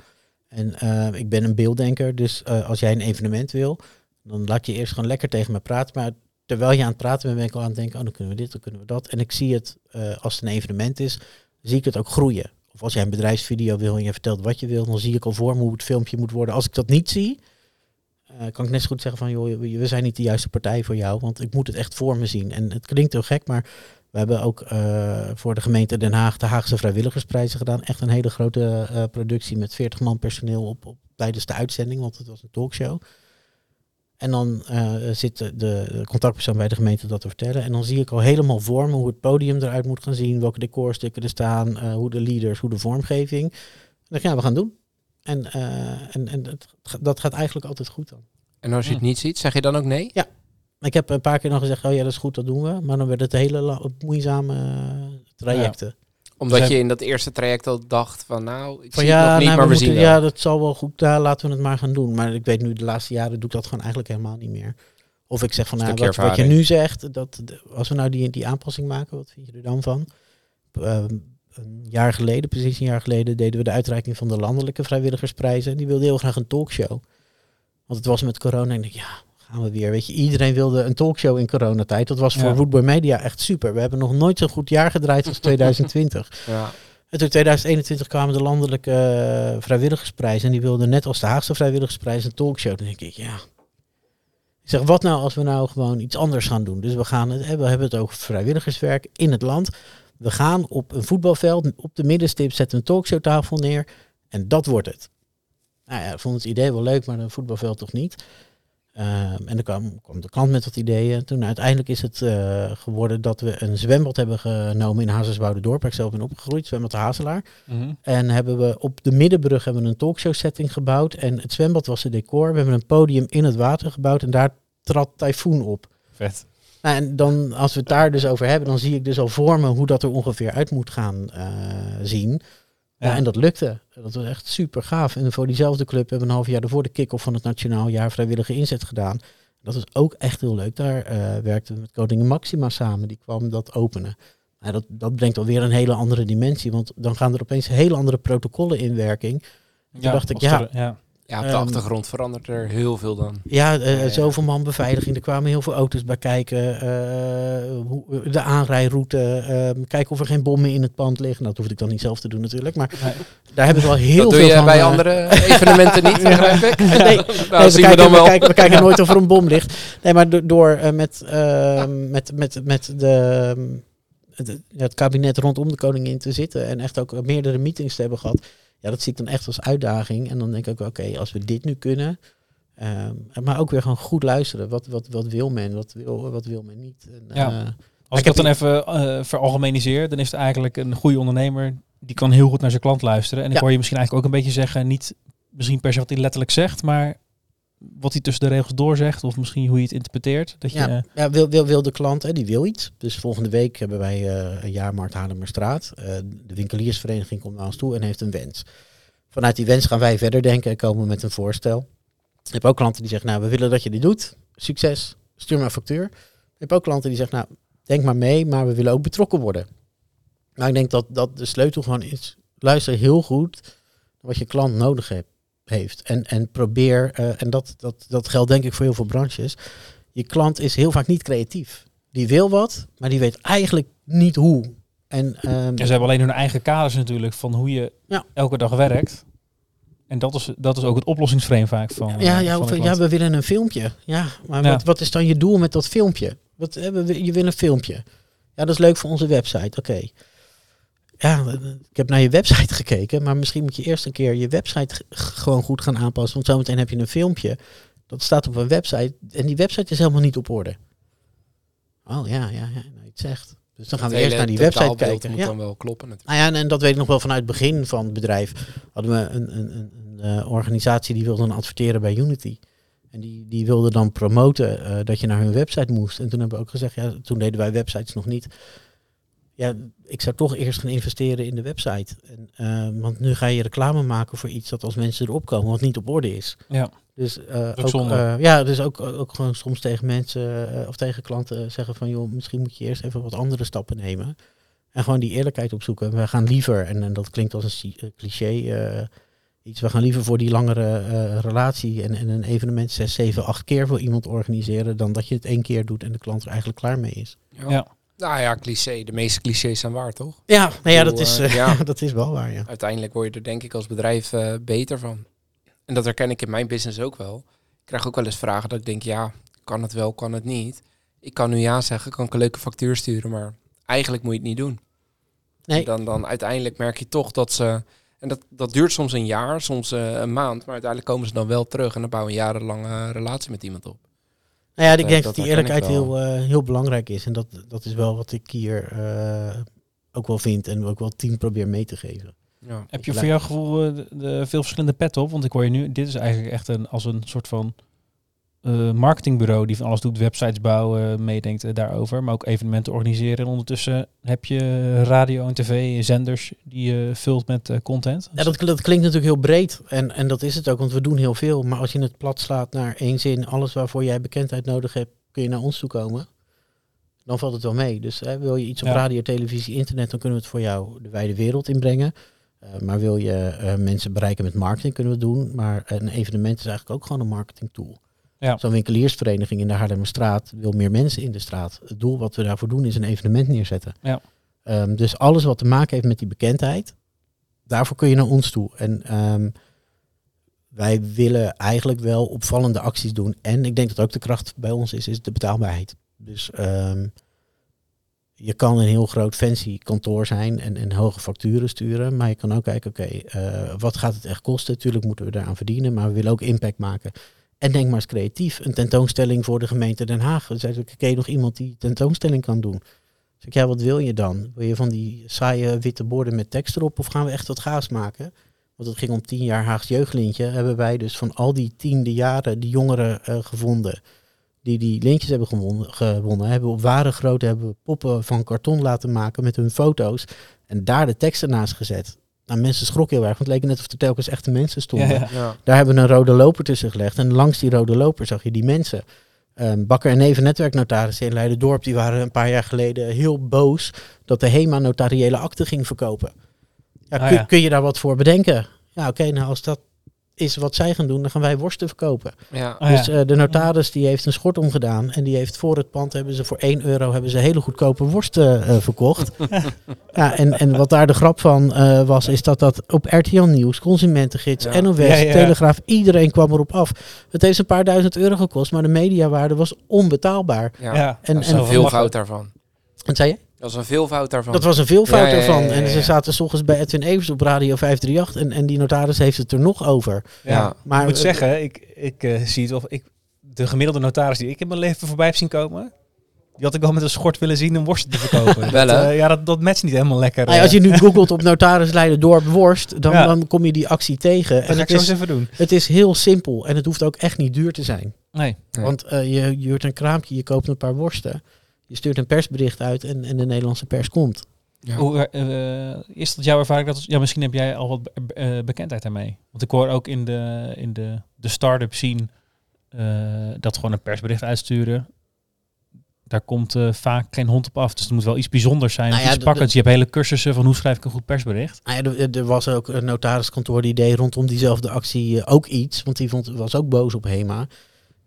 En ik ben een beelddenker, dus als jij een evenement wil, dan laat je eerst gewoon lekker tegen me praten. Maar terwijl je aan het praten bent, ben ik al aan het denken, oh dan kunnen we dit, dan kunnen we dat. En ik zie het, eh, als het een evenement is, zie ik het ook groeien. Of als jij een bedrijfsvideo wil en je vertelt wat je wil, dan zie ik al voor me hoe het filmpje moet worden. Als ik dat niet zie, eh, kan ik net zo goed zeggen van, joh, we zijn niet de juiste partij voor jou, want ik moet het echt voor me zien. En het klinkt heel gek, maar we hebben ook eh, voor de gemeente Den Haag de Haagse Vrijwilligersprijzen gedaan. Echt een hele grote productie met 40 man personeel op, op, tijdens de uitzending, want het was een talkshow. En dan eh, zit de, de contactpersoon bij de gemeente dat te vertellen. En dan zie ik al helemaal voor me hoe het podium eruit moet gaan zien, welke decorstukken er staan, eh, hoe de leaders, hoe de vormgeving. En dan denk ik, ja, we gaan doen. En, eh, en, en dat, dat gaat eigenlijk altijd goed dan. En als je het niet ziet, zeg je dan ook nee? Ik heb een paar keer dan gezegd, oh ja, dat is goed, dat doen we. Maar dan werd het hele moeizame trajecten. Omdat je in dat eerste traject al dacht van nou, ik Van zie het nog niet, nou, maar we, we zien moeten, ja, dat zal wel goed, ja, laten we het maar gaan doen. Maar ik weet nu, de laatste jaren doe ik dat gewoon eigenlijk helemaal niet meer. Of ik zeg van, nou, wat, wat je nu zegt, dat, als we nou die, die aanpassing maken, wat vind je er dan van? Ehm, een jaar geleden, precies een jaar geleden, deden we de uitreiking van de landelijke vrijwilligersprijzen. En die wilde heel graag een talkshow. Want het was met corona en ik ja, gaan we weer. Weet je, iedereen wilde een talkshow in coronatijd. Dat was voor Ja. Rootboy Media echt super. We hebben nog nooit zo'n goed jaar gedraaid als *laughs* 2020. Ja. En toen 2021 kwamen de landelijke eh, vrijwilligersprijzen. En die wilden net als de Haagse vrijwilligersprijs een talkshow. Dan denk ik, ja. Ik zeg, wat nou als we nou gewoon iets anders gaan doen? Dus we gaan het, we hebben het over vrijwilligerswerk in het land. We gaan op een voetbalveld, op de middenstip, zetten een talkshowtafel neer. En dat wordt het. Nou ja, ik vond het idee wel leuk, maar een voetbalveld toch niet. Ehm, en dan kwam, kwam de klant met wat ideeën. Toen uiteindelijk is het eh, geworden dat we een zwembad hebben genomen in Hazerswoude-dorp. Waar ik zelf ben opgegroeid, zwembad de Hazelaar. Mhm. En hebben we op de middenbrug hebben we een talkshow setting gebouwd. En het zwembad was het decor. We hebben een podium in het water gebouwd en daar trad Typhoon op. Vet. Nou, en dan, als we het daar dus over hebben, dan zie ik dus al voor me hoe dat er ongeveer uit moet gaan eh, zien. Ja. En dat lukte. Dat was echt super gaaf. En voor diezelfde club hebben we een half jaar ervoor de kick-off van het Nationaal Jaar Vrijwillige Inzet gedaan. Dat was ook echt heel leuk. Daar eh werkten we met Koningin Maxima samen. Die kwam dat openen. Nou, dat, dat brengt alweer een hele andere dimensie. Want dan gaan er opeens hele andere protocollen in werking. Ja, dacht ik, ja. er- ja. Ja, op de Ehm, achtergrond verandert er heel veel dan. Ja, eh, ja. zoveel man beveiliging. Er kwamen heel veel auto's bij kijken. eh, hoe, de aanrijroute. eh, kijken of er geen bommen in het pand liggen. Dat hoefde ik dan niet zelf te doen natuurlijk. Maar Nee. daar hebben we wel heel dat veel doe je van. bij eh, andere evenementen niet, *laughs* begrijp ik? Nee, nou, Nee, zien we, we kijken, we, kijken, we *laughs* kijken nooit of er een bom ligt. Nee, maar do- door eh, met, eh, met, met, met de, ehm, het, kabinet rondom de koningin te zitten en echt ook meerdere meetings te hebben gehad. Ja, dat zie ik dan echt als uitdaging. En dan denk ik ook, oké, als we dit nu kunnen. ehm, maar ook weer gewoon goed luisteren. Wat, wat, wat wil men, wat wil, wat wil men niet. En, Ja. eh, Als ik dat dan even eh veralgemeniseer, dan is het eigenlijk een goede ondernemer die kan heel goed naar zijn klant luisteren. En ik Ja. hoor je misschien eigenlijk ook een beetje zeggen, niet misschien per se wat hij letterlijk zegt, maar wat hij tussen de regels doorzegt, of misschien hoe je het interpreteert. Dat je, Ja, ja wil, wil, wil de klant, hè, die wil iets. Dus volgende week hebben wij eh, een jaarmarkt Haarlemmerstraat. Eh de winkeliersvereniging komt naar ons toe en heeft een wens. Vanuit die wens gaan wij verder denken en komen met een voorstel. Je hebt ook klanten die zeggen, nou, we willen dat je dit doet. Succes, stuur maar een factuur. Je hebt ook klanten die zeggen, nou, denk maar mee, maar we willen ook betrokken worden. Nou, ik denk dat, dat de sleutel gewoon is, luister heel goed wat je klant nodig hebt, heeft. En, en probeer, eh, en dat, dat, dat geldt denk ik voor heel veel branches, je klant is heel vaak niet creatief. Die wil wat, maar die weet eigenlijk niet hoe. En, ehm, En ze hebben alleen hun eigen kaders natuurlijk van hoe je Ja. elke dag werkt. En dat is, dat is ook het oplossingsframe vaak van. ja, eh, ja, van de ja, we willen een filmpje. Ja, maar Ja. Wat, wat is dan je doel met dat filmpje? Wat, eh, we- je wil een filmpje. Ja, dat is leuk voor onze website. Oké. Ja, eh, ik heb naar je website gekeken, maar misschien moet je eerst een keer je website gewoon goed gaan aanpassen. Want zometeen heb je een filmpje. Dat staat op een website en die website is helemaal niet op orde. Oh ja, ja, ja, nou, zegt. Dus dan gaan we eerst naar die website kijken. moet Ja. dan wel kloppen natuurlijk. Nou ja, en, dat weet ik nog wel vanuit het begin van het bedrijf. Hadden we een, een, een, een eh, organisatie die wilde dan adverteren bij Unity. En die, die wilde dan promoten eh, dat je naar hun website moest. En toen hebben we ook gezegd, ja, toen deden wij websites nog niet. Ja, ik zou toch eerst gaan investeren in de website. En, eh, want nu ga je reclame maken voor iets dat als mensen erop komen, wat niet op orde is. Ja. Dus eh, ook eh, ja, dus ook, ook gewoon soms tegen mensen of tegen klanten zeggen van joh, misschien moet je eerst even wat andere stappen nemen. En gewoon die eerlijkheid opzoeken. We gaan liever, en, en dat klinkt als een cliché, eh, iets, we gaan liever voor die langere eh, relatie en, en een evenement zes, zeven, acht keer voor iemand organiseren, dan dat je het één keer doet en de klant er eigenlijk klaar mee is. Ja. Ja. Nou ja, cliché. De meeste clichés zijn waar, toch? Ja, nou ja, dat is, eh, eh, ja. *laughs* dat is wel waar, ja. Uiteindelijk word je er denk ik als bedrijf eh, beter van. En dat herken ik in mijn business ook wel. Ik krijg ook wel eens vragen dat ik denk, ja, kan het wel, kan het niet. Ik kan nu ja zeggen, kan ik een leuke factuur sturen, maar eigenlijk moet je het niet doen. Nee. Dan, dan uiteindelijk merk je toch dat ze... En dat, dat duurt soms een jaar, soms een maand, maar uiteindelijk komen ze dan wel terug en dan bouwen een jarenlange relatie met iemand op. Nou ja, ik Eh, denk dat dat die eerlijkheid heel, eh, heel belangrijk is. En dat, dat is wel wat ik hier eh, ook wel vind en ook wel het team probeer mee te geven. Ja. Heb je voor jouw gevoel eh, de, de veel verschillende petten op? Want ik hoor je nu, dit is eigenlijk echt een, als een soort van eh, marketingbureau die van alles doet, websites bouwen, meedenkt eh, daarover, maar ook evenementen organiseren. En ondertussen heb je radio en tv, zenders die je vult met eh, content. Ja, dat, dat klinkt natuurlijk heel breed en, en dat is het ook, want we doen heel veel. Maar als je het plat slaat naar één zin, alles waarvoor jij bekendheid nodig hebt, kun je naar ons toe komen. Dan valt het wel mee. Dus hè, wil je iets op Ja. radio, televisie, internet, dan kunnen we het voor jou de wijde wereld inbrengen. Eh, maar wil je mensen bereiken met marketing, kunnen we doen. Maar een evenement is eigenlijk ook gewoon een marketing tool. Ja. Zo'n winkeliersvereniging in de Haarlemmerstraat wil meer mensen in de straat. Het doel wat we daarvoor doen is een evenement neerzetten. Ja. Ehm, dus alles wat te maken heeft met die bekendheid, daarvoor kun je naar ons toe. En ehm, wij willen eigenlijk wel opvallende acties doen. En ik denk dat ook de kracht bij ons is, is de betaalbaarheid. Dus ehm, je kan een heel groot fancy kantoor zijn en, en hoge facturen sturen. Maar je kan ook kijken, oké, eh, wat gaat het echt kosten? Tuurlijk moeten we daaraan verdienen, maar we willen ook impact maken. En denk maar eens creatief. Een tentoonstelling voor de gemeente Den Haag. Dan zei ik, je nog iemand die tentoonstelling kan doen? Zeg ik, ja, wat wil je dan? Wil je van die saaie witte borden met tekst erop of gaan we echt wat gaas maken? Want het ging om tien jaar Haags jeugdlintje. Hebben wij dus van al die tiende jaren die jongeren eh, gevonden. Die die lintjes hebben gewonnen, gewonnen. Hebben op ware grootte hebben we poppen van karton laten maken met hun foto's. En daar de teksten naast gezet. Nou, mensen schrokken heel erg, want het leek net of er telkens echte mensen stonden. Ja, ja. Ja. Daar hebben we een rode loper tussen gelegd. En langs die rode loper zag je die mensen. Ehm, Bakker en Neven netwerknotarissen in Leiden-Dorp... die waren een paar jaar geleden heel boos... dat de HEMA notariële akte ging verkopen. Ja, Ah, kun, ja. kun je daar wat voor bedenken? Ja, oké, nou als dat is wat zij gaan doen... dan gaan wij worsten verkopen. Ja. Ah, dus eh, de notaris die heeft een schort omgedaan... en die heeft voor het pand hebben ze voor 1 euro... hebben ze hele goedkope worsten eh, verkocht. *laughs* ja, en, en wat daar de grap van eh, was... is dat dat op RTL Nieuws, Consumentengids, Ja. NOS, Ja, ja. Telegraaf... iedereen kwam erop af. Het heeft een paar duizend euro gekost... maar de mediawaarde was onbetaalbaar. Ja. Ja. En, en een veelvoud daarvan. wat zei je? Dat is een veelvoud daarvan. Dat was een veelvoud Ja, ja, ja, ervan. ja, ja, En ze zaten s ochtends bij Edwin Evers op Radio 538... en, en die notaris heeft het er nog over. Ja. Maar ik moet zeggen, ik, ik eh, zie het of ik de gemiddelde notaris die ik in mijn leven voorbij heb zien komen, die had ik wel met een schort willen zien om worsten te verkopen. *laughs* Wel, Dat, hè? eh, ja, dat, dat matcht niet helemaal lekker. nou ja, als eh. je nu googelt op notaris Leiden dorp worst... Dan, Ja. dan kom je die actie tegen. dat En ga ik het zo is eens even doen. Het is heel simpel en het hoeft ook echt niet duur te zijn. Nee. Nee. Want eh, je, je huurt een kraampje, je koopt een paar worsten. Je stuurt een persbericht uit en, en de Nederlandse pers komt. Ja. Hoe, eh, is dat jouw ervaring? Dat, ja, misschien heb jij al wat be- eh, bekendheid daarmee. Want ik hoor ook in de, in de, de start-up scene eh, dat gewoon een persbericht uitsturen. Daar komt eh, vaak geen hond op af. Dus het moet wel iets bijzonders zijn. Nou ja, iets pakkends. Je hebt hele cursussen van hoe schrijf ik een goed persbericht. Nou ja, er, er was ook een notariskantoor die deed rondom diezelfde actie eh, ook iets. Want die vond, was ook boos op HEMA.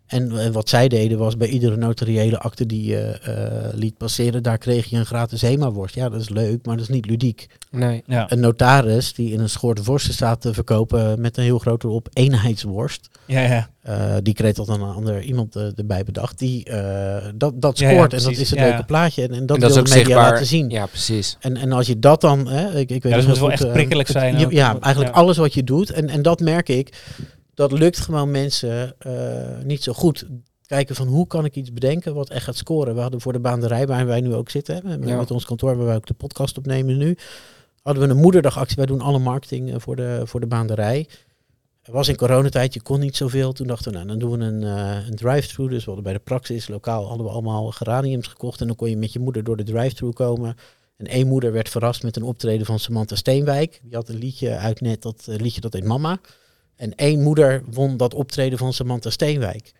En eh, wat zij deden was bij iedere notariële akte die je eh, liet passeren, daar kreeg je een gratis HEMA-worst. Ja, dat is leuk, maar dat is niet ludiek. Nee. Ja, Een notaris die in een schort worsten staat te verkopen met een heel grote op eenheidsworst. ja, ja. Eh, die kreeg dat dan een ander iemand erbij bedacht. Die, eh, dat, dat scoort ja, en dat is het Ja, leuke plaatje. En, en dat, En dat wil ook de media zichtbaar. laten zien. Ja, precies. En, en als je dat dan... Hè, ik, ik weet het moet wel goed, echt prikkelijk zijn Ja, eigenlijk Ja. alles wat je doet. En, en dat merk ik. Dat lukt gewoon mensen eh, niet zo goed. Kijken van hoe kan ik iets bedenken wat echt gaat scoren. We hadden voor de baanderij waar wij nu ook zitten. Hè, met, Ja. met ons kantoor waar wij ook de podcast opnemen nu. Hadden we een moederdagactie. Wij doen alle marketing eh, voor de, voor de baanderij. Het was in coronatijd, je kon niet zoveel. Toen dachten we, nou, dan doen we een, eh, een drive-thru. Dus we hadden bij de Praxis lokaal hadden we allemaal geraniums gekocht. En dan kon je met je moeder door de drive-thru komen. En één moeder werd verrast met een optreden van Samantha Steenwijk. Die had een liedje uit net, dat liedje dat heet Mama. En één moeder won dat optreden van Samantha Steenwijk.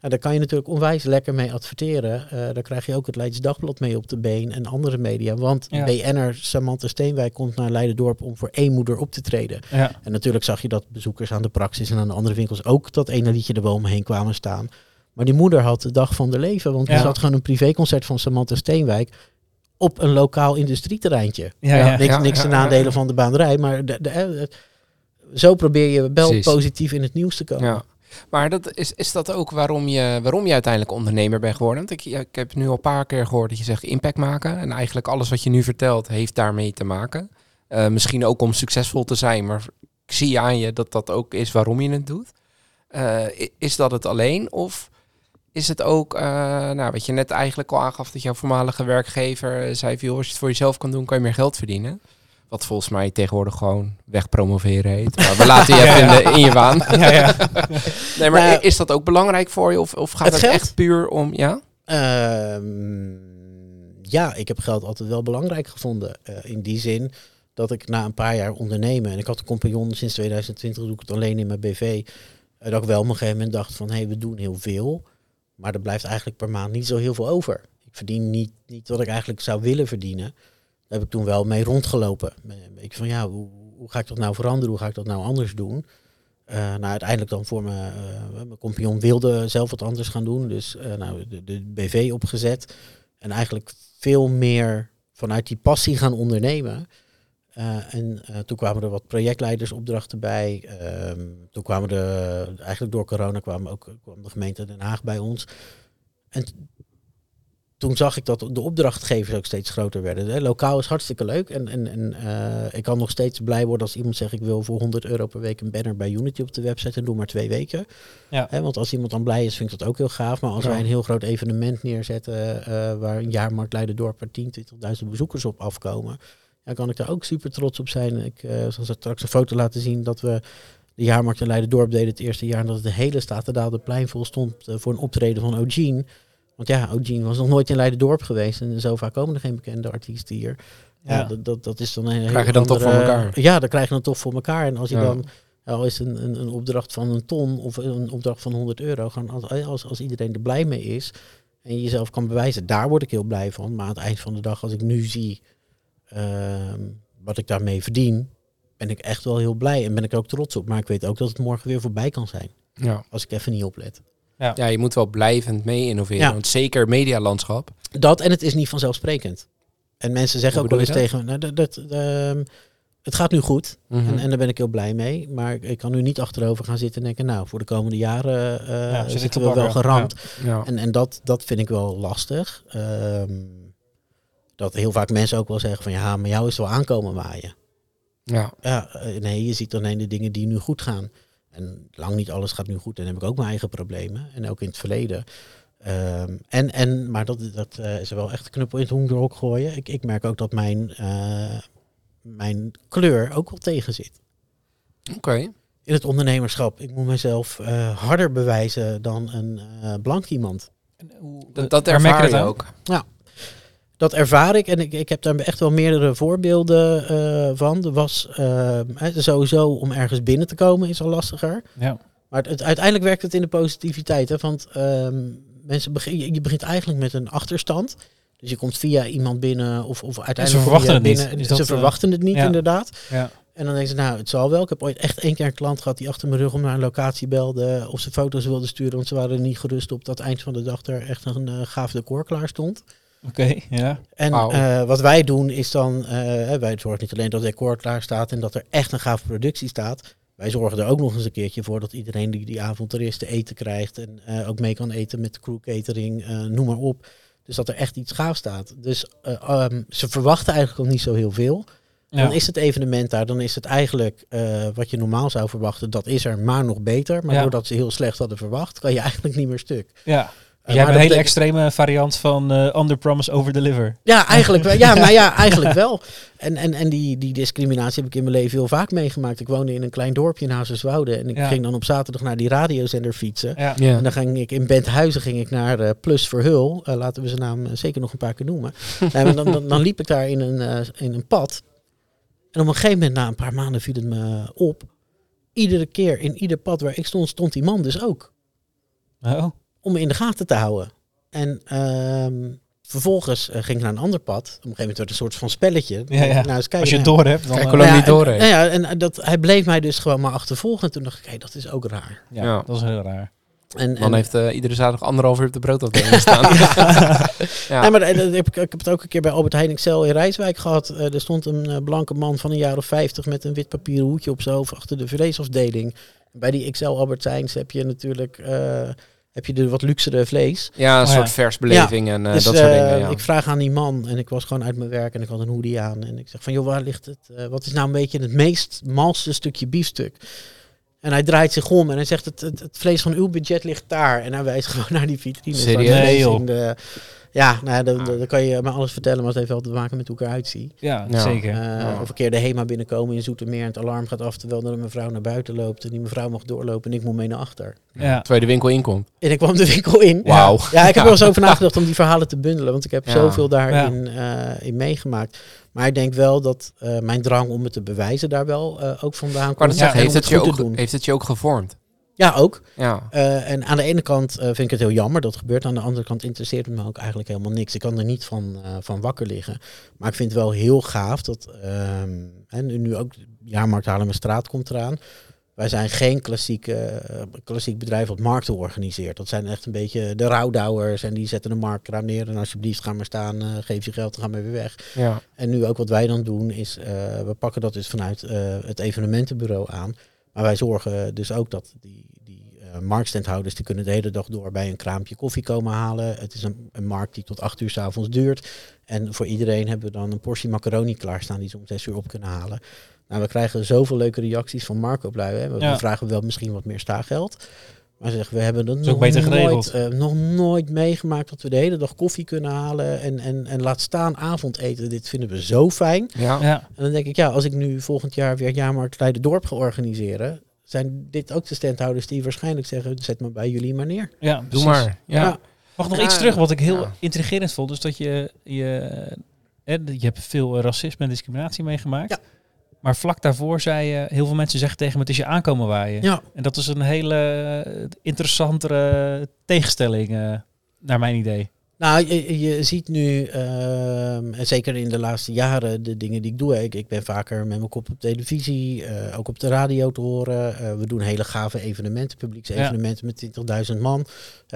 Nou, daar kan je natuurlijk onwijs lekker mee adverteren. Eh, daar krijg je ook het Leids Dagblad mee op de been en andere media. Want Ja. BN'er Samantha Steenwijk komt naar Leiden-dorp om voor één moeder op te treden. Ja. En natuurlijk zag je dat bezoekers aan de praxis en aan de andere winkels ook dat ene liedje er wel omheen kwamen staan. Maar die moeder had de dag van de leven, want Ja. er zat gewoon een privéconcert van Samantha Steenwijk op een lokaal industrieterreintje. Ja, ja. niks ja, niks ja, te ja, nadelen van de baanderij, maar de, de, eh, zo probeer je wel Precies. positief in het nieuws te komen. Ja. Maar dat is, is dat ook waarom je, waarom je uiteindelijk ondernemer bent geworden? Want ik, ik heb nu al een paar keer gehoord dat je zegt impact maken. En eigenlijk alles wat je nu vertelt heeft daarmee te maken. Eh, misschien ook om succesvol te zijn, maar ik zie aan je dat dat ook is waarom je het doet. Eh, is dat het alleen of is het ook, eh, nou, wat je net eigenlijk al aangaf, dat jouw voormalige werkgever zei, joh, als je het voor jezelf kan doen, kan je meer geld verdienen. Wat volgens mij tegenwoordig gewoon wegpromoveren heet. Maar we laten je *laughs* even in, de, in je waan. *laughs* Ja, ja. Nee, maar Nou, is dat ook belangrijk voor je? Of, of gaat het echt puur om... Ja? Ehm, ja, ik heb geld altijd wel belangrijk gevonden. Eh, in die zin dat ik na een paar jaar ondernemen, en ik had een compagnon sinds 2020, doe ik het alleen in mijn BV, eh, dat ik wel op een gegeven moment dacht van, hé, hey, we doen heel veel, maar er blijft eigenlijk per maand niet zo heel veel over. Ik verdien niet, niet wat ik eigenlijk zou willen verdienen. Daar heb ik toen wel mee rondgelopen. Beetje van, ja, hoe, hoe ga ik dat nou veranderen? Hoe ga ik dat nou anders doen? Eh, nou, uiteindelijk dan voor mijn, eh, mijn compagnon wilde zelf wat anders gaan doen. Dus eh, nou, de, de BV opgezet. En eigenlijk veel meer vanuit die passie gaan ondernemen. En toen kwamen er wat projectleidersopdrachten bij. Ehm, toen kwamen er, eigenlijk door corona kwam ook kwam de gemeente Den Haag bij ons. En toen zag ik dat de opdrachtgevers ook steeds groter werden. Hè, Lokaal is hartstikke leuk. En, en, en eh, ik kan nog steeds blij worden als iemand zegt... ik wil voor 100 euro per week een banner bij Unity op de website... en doe maar twee weken. Ja. Hè, want als iemand dan blij is, vind ik dat ook heel gaaf. Maar als Ja. wij een heel groot evenement neerzetten... eh, waar een jaarmarkt Leiden-dorp er 10, 20.000 bezoekers op afkomen... dan kan ik daar ook super trots op zijn. Ik eh, zal straks een foto laten zien dat we... De jaarmarkt in Leiden-dorp deden het eerste jaar... en dat het de hele Statendaalderplein vol stond... eh, voor een optreden van O'Gene... Want ja, O'Gene was nog nooit in Leiden-dorp geweest. En zo vaak komen er geen bekende artiesten hier. Ja, Ja. dat, dat, dat is dan een Krijg je dan toch voor elkaar? Ja, dat krijg je dan toch voor elkaar. En als je Ja. dan, al is een, een, een opdracht van een ton of een opdracht van 100 euro, gewoon als, als, als iedereen er blij mee is en je jezelf kan bewijzen, daar word ik heel blij van. Maar aan het eind van de dag, als ik nu zie ehm, wat ik daarmee verdien, ben ik echt wel heel blij en ben ik ook trots op. Maar ik weet ook dat het morgen weer voorbij kan zijn, Ja. als ik even niet oplet. Ja, je moet wel blijvend mee innoveren. Ja. Want zeker medialandschap. Dat en het is niet vanzelfsprekend. En mensen zeggen Hoe ook wel eens tegen me, nou, dat, dat, ehm, het gaat nu goed. Mhm. En, en daar ben ik heel blij mee. Maar ik, kan nu niet achterover gaan zitten en denken, nou, voor de komende jaren eh, Ja, zit zitten te we wel geramd. ja. En, en dat, dat vind ik wel lastig. Ehm, dat heel vaak mensen ook wel zeggen van, ja, maar jou is wel aankomen waaien. Ja. Ja, eh, nee, je ziet alleen de dingen die nu goed gaan. En lang niet alles gaat nu goed. En dan heb ik ook mijn eigen problemen. En ook in het verleden. Ehm, en, en, maar dat, dat eh, is wel echt knuppel in het hoenderhok gooien. Ik, ik merk ook dat mijn, eh, mijn kleur ook wel tegen zit. Oké. In het ondernemerschap. Ik moet mezelf eh, harder bewijzen dan een eh, blank iemand. Dat, dat je ervaar je dat aan? Dat ervaar ik en ik, ik heb daar echt wel meerdere voorbeelden eh, van. Er was eh, sowieso om ergens binnen te komen is al lastiger. Ja. Maar het, het- uiteindelijk werkt het in de positiviteit. Hè? Want ehm, mensen begin, je, begint eigenlijk met een achterstand. Dus je komt via iemand binnen of, of uiteindelijk kom verwachten het niet. binnen. Is Ze dat, eh, verwachten het niet ja. inderdaad. Ja. En dan denken ze, nou, het zal wel. Ik heb ooit echt één keer een klant gehad die achter mijn rug om naar een locatie belde. Of ze foto's wilde sturen, want ze waren er niet gerust op dat eind van de dag er echt een gaaf decor klaar stond. Oké, ja. En eh, wat wij doen is dan, eh, wij zorgen niet alleen dat het decor klaar staat en dat er echt een gaaf productie staat. Wij zorgen er ook nog eens een keertje voor dat iedereen die die avond er is te eten krijgt. En eh, ook mee kan eten met de crew catering, noem maar op. Dus dat er echt iets gaaf staat. Dus eh, ehm, ze verwachten eigenlijk nog niet zo heel veel. ja. Dan is het evenement daar, dan is het eigenlijk wat je normaal zou verwachten, dat is er maar nog beter. Maar Ja. doordat ze heel slecht hadden verwacht, kan je *laughs* eigenlijk niet meer stuk. ja. Eh, Jij maar hebt een hele betekent- extreme variant van eh under promise over deliver. Ja, eigenlijk wel. Ja, *laughs* nou ja, eigenlijk wel. En, en, en die, die discriminatie heb ik in mijn leven heel vaak meegemaakt. Ik woonde in een klein dorpje in Hazenswoude. En ik Ja. ging dan op zaterdag naar die radiozender fietsen. Ja. Ja. En dan ging ik in Benthuizen ging ik naar eh, Plus Verhul. Laten we zijn naam zeker nog een paar keer noemen. *laughs* Maar dan, dan, dan liep ik daar in een, eh, in een pad. En op een gegeven moment, na een paar maanden, viel het me op. Iedere keer in ieder pad waar ik stond, stond die man dus ook. Oh. Om me in de gaten te houden. En ehm, vervolgens eh, ging ik naar een ander pad. Op een gegeven moment werd het een soort van spelletje. Ja, ja. Nou, eens kijken. Als je het Nou, door hebt, dan... Kijk, eh, hoe lang ja, niet door en, nou ja, en eh, dat, hij bleef mij dus gewoon maar achtervolgen. En toen dacht ik, hé, dat is ook raar. ja, Ja. dat is heel raar. En, en, heeft eh, iedere zaterdag anderhalf uur op de broodafdeling *laughs* staan. ja. *laughs* Nee, maar dat ik, ik heb het ook een keer bij Albert Heijn Excel in Rijswijk gehad. Eh, er stond een eh, blanke man van een jaar of 50 met een wit papieren hoedje op zijn hoofd achter de vleesafdeling. Bij die Excel Albert Heijns heb je natuurlijk eh, heb je de wat luxere vlees. ja, een Oh, soort ja. versbeleving en eh, dus dat soort eh, dingen. Ja. ik vraag aan die man en ik was gewoon uit mijn werk en ik had een hoodie aan. En ik zeg van joh, waar ligt het? eh, wat is nou een beetje het meest malste stukje biefstuk? En hij draait zich om en hij zegt het, het, het vlees van uw budget ligt daar. En hij wijst *laughs* gewoon naar die vitrine. Serieus? Nee, joh. in de- ja, nou, ja, dan, Ah. dan kan je maar alles vertellen, maar het heeft wel te maken met hoe ik eruit zie. Ja, Ja. zeker. Eh, Ja. Of een keer de HEMA binnenkomen in Zoetermeer en het alarm gaat af terwijl er een mevrouw naar buiten loopt. En die mevrouw mag doorlopen en ik moet mee naar achter. ja. Terwijl je de winkel inkomt. En ik kwam de winkel in. Wauw. Ja, ik heb er wel eens over nagedacht om die verhalen te bundelen, want ik heb Ja. zoveel daarin eh, in meegemaakt. Maar ik denk wel dat eh, mijn drang om het te bewijzen daar wel eh, ook vandaan komt. zeggen, En heeft het, je ook, heeft het je ook gevormd? Ja, ook. Ja, Eh, en aan de ene kant eh, vind ik het heel jammer dat gebeurt. Aan de andere kant interesseert het me ook eigenlijk helemaal niks. Ik kan er niet van, eh, van wakker liggen. Maar ik vind het wel heel gaaf dat... ehm, en nu- nu ook de jaarmarkt Haarlemmer Straat komt eraan. Wij zijn geen klassiek, eh, klassiek bedrijf wat markten organiseert. Dat zijn echt een beetje de rouwdouwers. En die zetten een marktkraam neer. En alsjeblieft, ga maar staan. geef je geld, dan gaan we weer weg. ja, En nu ook wat wij dan doen is, we pakken dat dus vanuit het evenementenbureau aan. Maar wij zorgen dus ook dat die, die eh, marktstandhouders, die kunnen de hele dag door bij een kraampje koffie komen halen. Het is een, een markt die tot acht uur s avonds duurt. En voor iedereen hebben we dan een portie macaroni klaarstaan die ze om zes uur op kunnen halen. Nou, we krijgen zoveel leuke reacties van Marco-lui. hè. We, Ja. we vragen wel misschien wat meer staageld. Maar ze zeggen, we hebben dat nog beter nooit, eh, nog nooit meegemaakt dat we de hele dag koffie kunnen halen. En, en, en laat staan avondeten. Dit vinden we zo fijn. ja. Ja, En dan denk ik, ja, als ik nu volgend jaar weer Jaarmarkt Leiden-Dorp ga organiseren, zijn dit ook de standhouders die waarschijnlijk zeggen, zet me bij jullie maar neer. ja Doe precies. maar. Ja. Ja. Mag nog Ja, iets terug wat ik heel ja. intrigerend vond. Dus dat je, je, hè, je hebt veel eh, racisme en discriminatie meegemaakt. Ja. Maar vlak daarvoor zei je, heel veel mensen zeggen tegen me, het is je aankomen waaien. Ja, En dat is een hele eh, interessantere tegenstelling, eh, naar mijn idee. nou, je, je ziet nu, en zeker in de laatste jaren, de dingen die ik doe. Ik, ik ben vaker met mijn kop op televisie, eh, ook op de radio te horen. We doen hele gave evenementen, publieksevenementen met 20.000 man.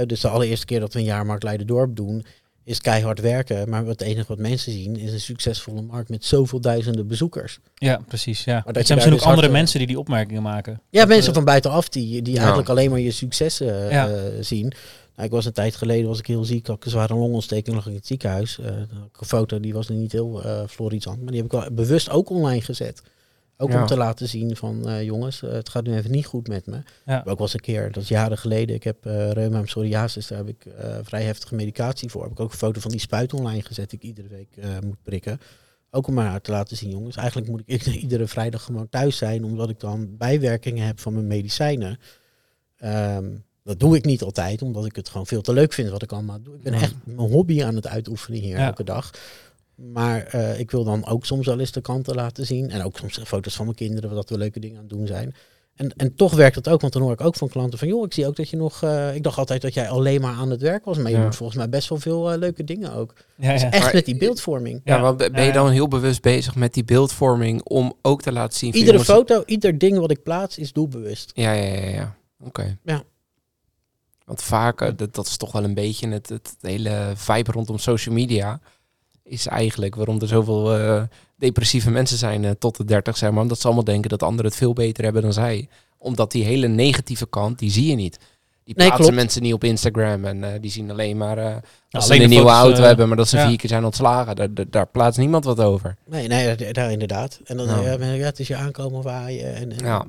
Dus de allereerste keer dat we een Jaarmarkt Leiden-Dorp doen, is keihard werken. Maar het enige wat mensen zien, is een succesvolle markt met zoveel duizenden bezoekers. Ja, precies. Ja. dat Er je zijn misschien ook andere hard, eh, mensen die die opmerkingen maken. Ja, Dat, mensen eh, van buitenaf die, die Ja. eigenlijk alleen maar je successen eh, Ja. zien. Nou, ik was een tijd geleden was ik heel ziek, had ik een zware longontsteking, lag ik in het ziekenhuis. Eh, dan had ik een foto, die was niet heel eh florissant, maar die heb ik wel bewust ook online gezet. Ook Ja. om te laten zien van eh, jongens, eh, het gaat nu even niet goed met me. Ja. Ook was een keer, dat is jaren geleden, ik heb uh, reuma en psoriasis, daar heb ik vrij heftige medicatie voor. Heb ik ook een foto van die spuit online gezet die ik iedere week moet prikken. Ook om maar te laten zien, jongens. Eigenlijk moet ik *laughs* iedere vrijdag gewoon thuis zijn, omdat ik dan bijwerkingen heb van mijn medicijnen. Ehm, dat doe ik niet altijd, omdat ik het gewoon veel te leuk vind wat ik allemaal doe. Ik ben echt mijn hobby aan het uitoefenen hier Ja. elke dag. Maar eh, ik wil dan ook soms wel eens de kanten laten zien. En ook soms foto's van mijn kinderen, dat we leuke dingen aan het doen zijn. En, en toch werkt dat ook, want dan hoor ik ook van klanten van... joh, ik zie ook dat je nog... eh, ik dacht altijd dat jij alleen maar aan het werk was. Maar je Ja. doet volgens mij best wel veel eh, leuke dingen ook. Ja, ja. Echt Maar- met die beeldvorming. Ja, Ja. maar ben je dan heel bewust bezig met die beeldvorming om ook te laten zien... Iedere jongens, foto, ieder ding wat ik plaats is doelbewust. Ja, ja, ja. ja. Oké. Ja. Want vaak, dat, dat is toch wel een beetje het, het hele vibe rondom social media. Is eigenlijk waarom er zoveel eh, depressieve mensen zijn eh, tot de 30, zeg maar. Omdat ze allemaal denken dat anderen het veel beter hebben dan zij. Omdat die hele negatieve kant, die zie je niet. Die plaatsen mensen niet op Instagram. En eh, die zien alleen maar eh als alleen ze een de nieuwe foto's, auto hebben, maar dat ze ja. vier keer zijn ontslagen. Daar, daar, daar plaatst niemand wat over. Nee, nee, daar- daar inderdaad. En dan Ja. ja. ja, het is je aankomen waaien. En, en, Ja.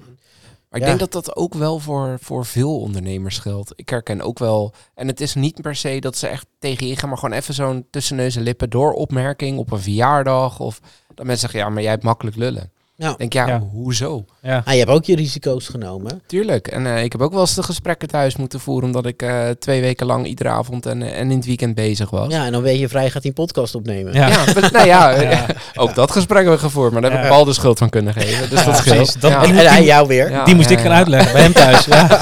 Maar ik Ja. denk dat dat ook wel voor, voor veel ondernemers geldt. Ik herken ook wel. En het is niet per se dat ze echt tegen je gaan, maar gewoon even zo'n tussen neus en lippen door opmerking op een verjaardag. Of dat mensen zeggen, ja, maar jij hebt makkelijk lullen. Ja. Ik denk, ja, Ja. hoezo? ja. Ah, je hebt ook je risico's genomen. Tuurlijk. En eh, ik heb ook wel eens de gesprekken thuis moeten voeren, omdat ik eh, twee weken lang iedere avond en, eh, en in het weekend bezig was. Ja, en dan ben je vrij, gaat die een podcast opnemen. Ja. Ja, maar- nou ja, *laughs* Ja. ook dat gesprek hebben we gevoerd, maar daar heb ik. Paul de schuld van kunnen geven. Dus Ja, dat scheelt. precies. Dat- Ja. En, hij jou weer. Ja, die moest ja, ik gaan ja. uitleggen bij hem thuis. Ja. *laughs*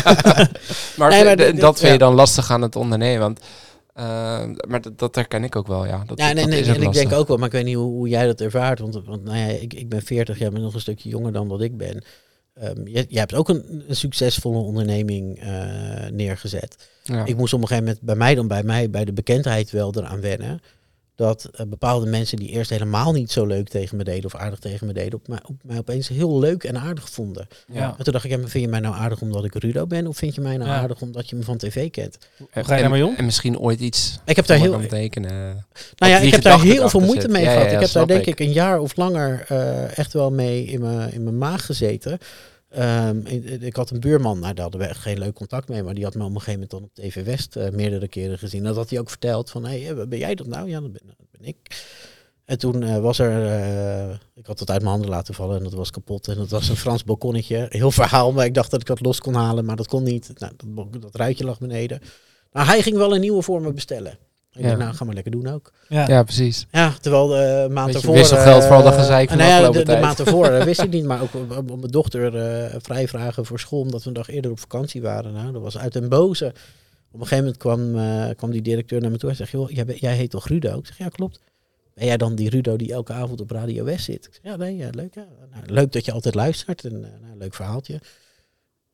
Maar, Nee, maar dat vind je dan lastig aan het ondernemen. Want, eh, maar dat, dat herken ik ook wel, ja. Dat, Ja, en, dat en, ik denk ook wel, maar ik weet niet hoe, hoe jij dat ervaart. Want, want nou ja, ik, ik ben 40, jij bent nog een stukje jonger dan dat ik ben. Ehm je, jij hebt ook een, een succesvolle onderneming eh, neergezet. Ja. Ik moest op een gegeven moment bij mij dan bij mij bij de bekendheid wel eraan wennen. Dat eh, bepaalde mensen die eerst helemaal niet zo leuk tegen me deden of aardig tegen me deden, op mij, op mij opeens heel leuk en aardig vonden. ja. En toen dacht ik, ja, vind je mij nou aardig omdat ik Rudo ben? Of vind je mij nou Ja. aardig omdat je me van tv kent? En, ga je daarmee om? En misschien ooit iets Ik heb daar heel, kan betekenen. Nou ja, ik heb daar heel veel moeite zit. mee Ja, gehad. ja, ja, ik heb daar denk ik. een jaar of langer eh, echt wel mee in mijn, in mijn maag gezeten. Ehm, ik, had een buurman, nou daar hadden we geen leuk contact mee, maar die had me op een gegeven moment dan op TV West eh, meerdere keren gezien. Dat had hij ook verteld van, hé, hey, ben jij dat nou? Ja, dat ben, ik. En toen eh, was er, eh, ik had het uit mijn handen laten vallen en dat was kapot. En dat was een Frans balkonnetje. Heel verhaal, maar ik dacht dat ik dat los kon halen, maar dat kon niet. Nou, dat, dat ruitje lag beneden. Nou, hij ging wel een nieuwe voor me bestellen. Ik Ja. denk, nou, ga maar lekker doen ook. Ja. Ja, precies. Ja, terwijl de maand Beetje ervoor... wisselgeld voor al dat eh, gezeik van de nou ja, de, de maand ervoor eh, wist ik *laughs* niet, maar ook om mijn dochter eh vrijvragen voor school, omdat we een dag eerder op vakantie waren. Nou, dat was uit den boze. Op een gegeven moment kwam, eh, kwam die directeur naar me toe en zei, joh, jij, jij heet toch Rudo? Ik zeg, ja, klopt. Ben jij dan die Rudo die elke avond op Radio West zit? Ik zeg, ja, nee, ja, leuk. Ja. Nou, leuk dat je altijd luistert. En, eh, nou, leuk verhaaltje.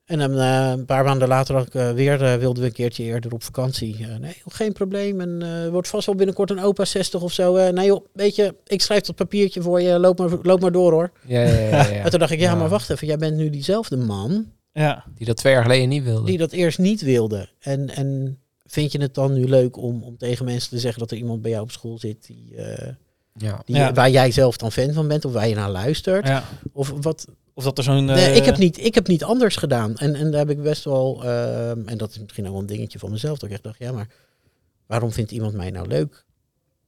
En dan eh, een paar maanden later had ik, eh, weer, eh, wilden we een keertje eerder op vakantie. Eh, nee, joh, geen probleem. En eh, wordt vast wel binnenkort een opa 60 of zo. Eh, nee joh, weet je, ik schrijf dat papiertje voor je. Loop maar, loop maar door hoor. Ja, ja, ja, ja. *laughs* En toen dacht ik, ja, Ja. maar wacht even. Jij bent nu diezelfde man Ja. Die dat twee jaar geleden niet wilde. die dat eerst niet wilde. En, en vind je het dan nu leuk om, om tegen mensen te zeggen dat er iemand bij jou op school zit die, eh, Ja. die, Ja. waar jij zelf dan fan van bent of waar je naar luistert? ja. Of wat, Of dat er zo'n... Nee, eh, ik, heb niet, ik heb niet anders gedaan. En, en daar heb ik best wel, ehm, en dat is misschien ook wel een dingetje van mezelf, dat ik echt dacht, ja, maar waarom vindt iemand mij nou leuk?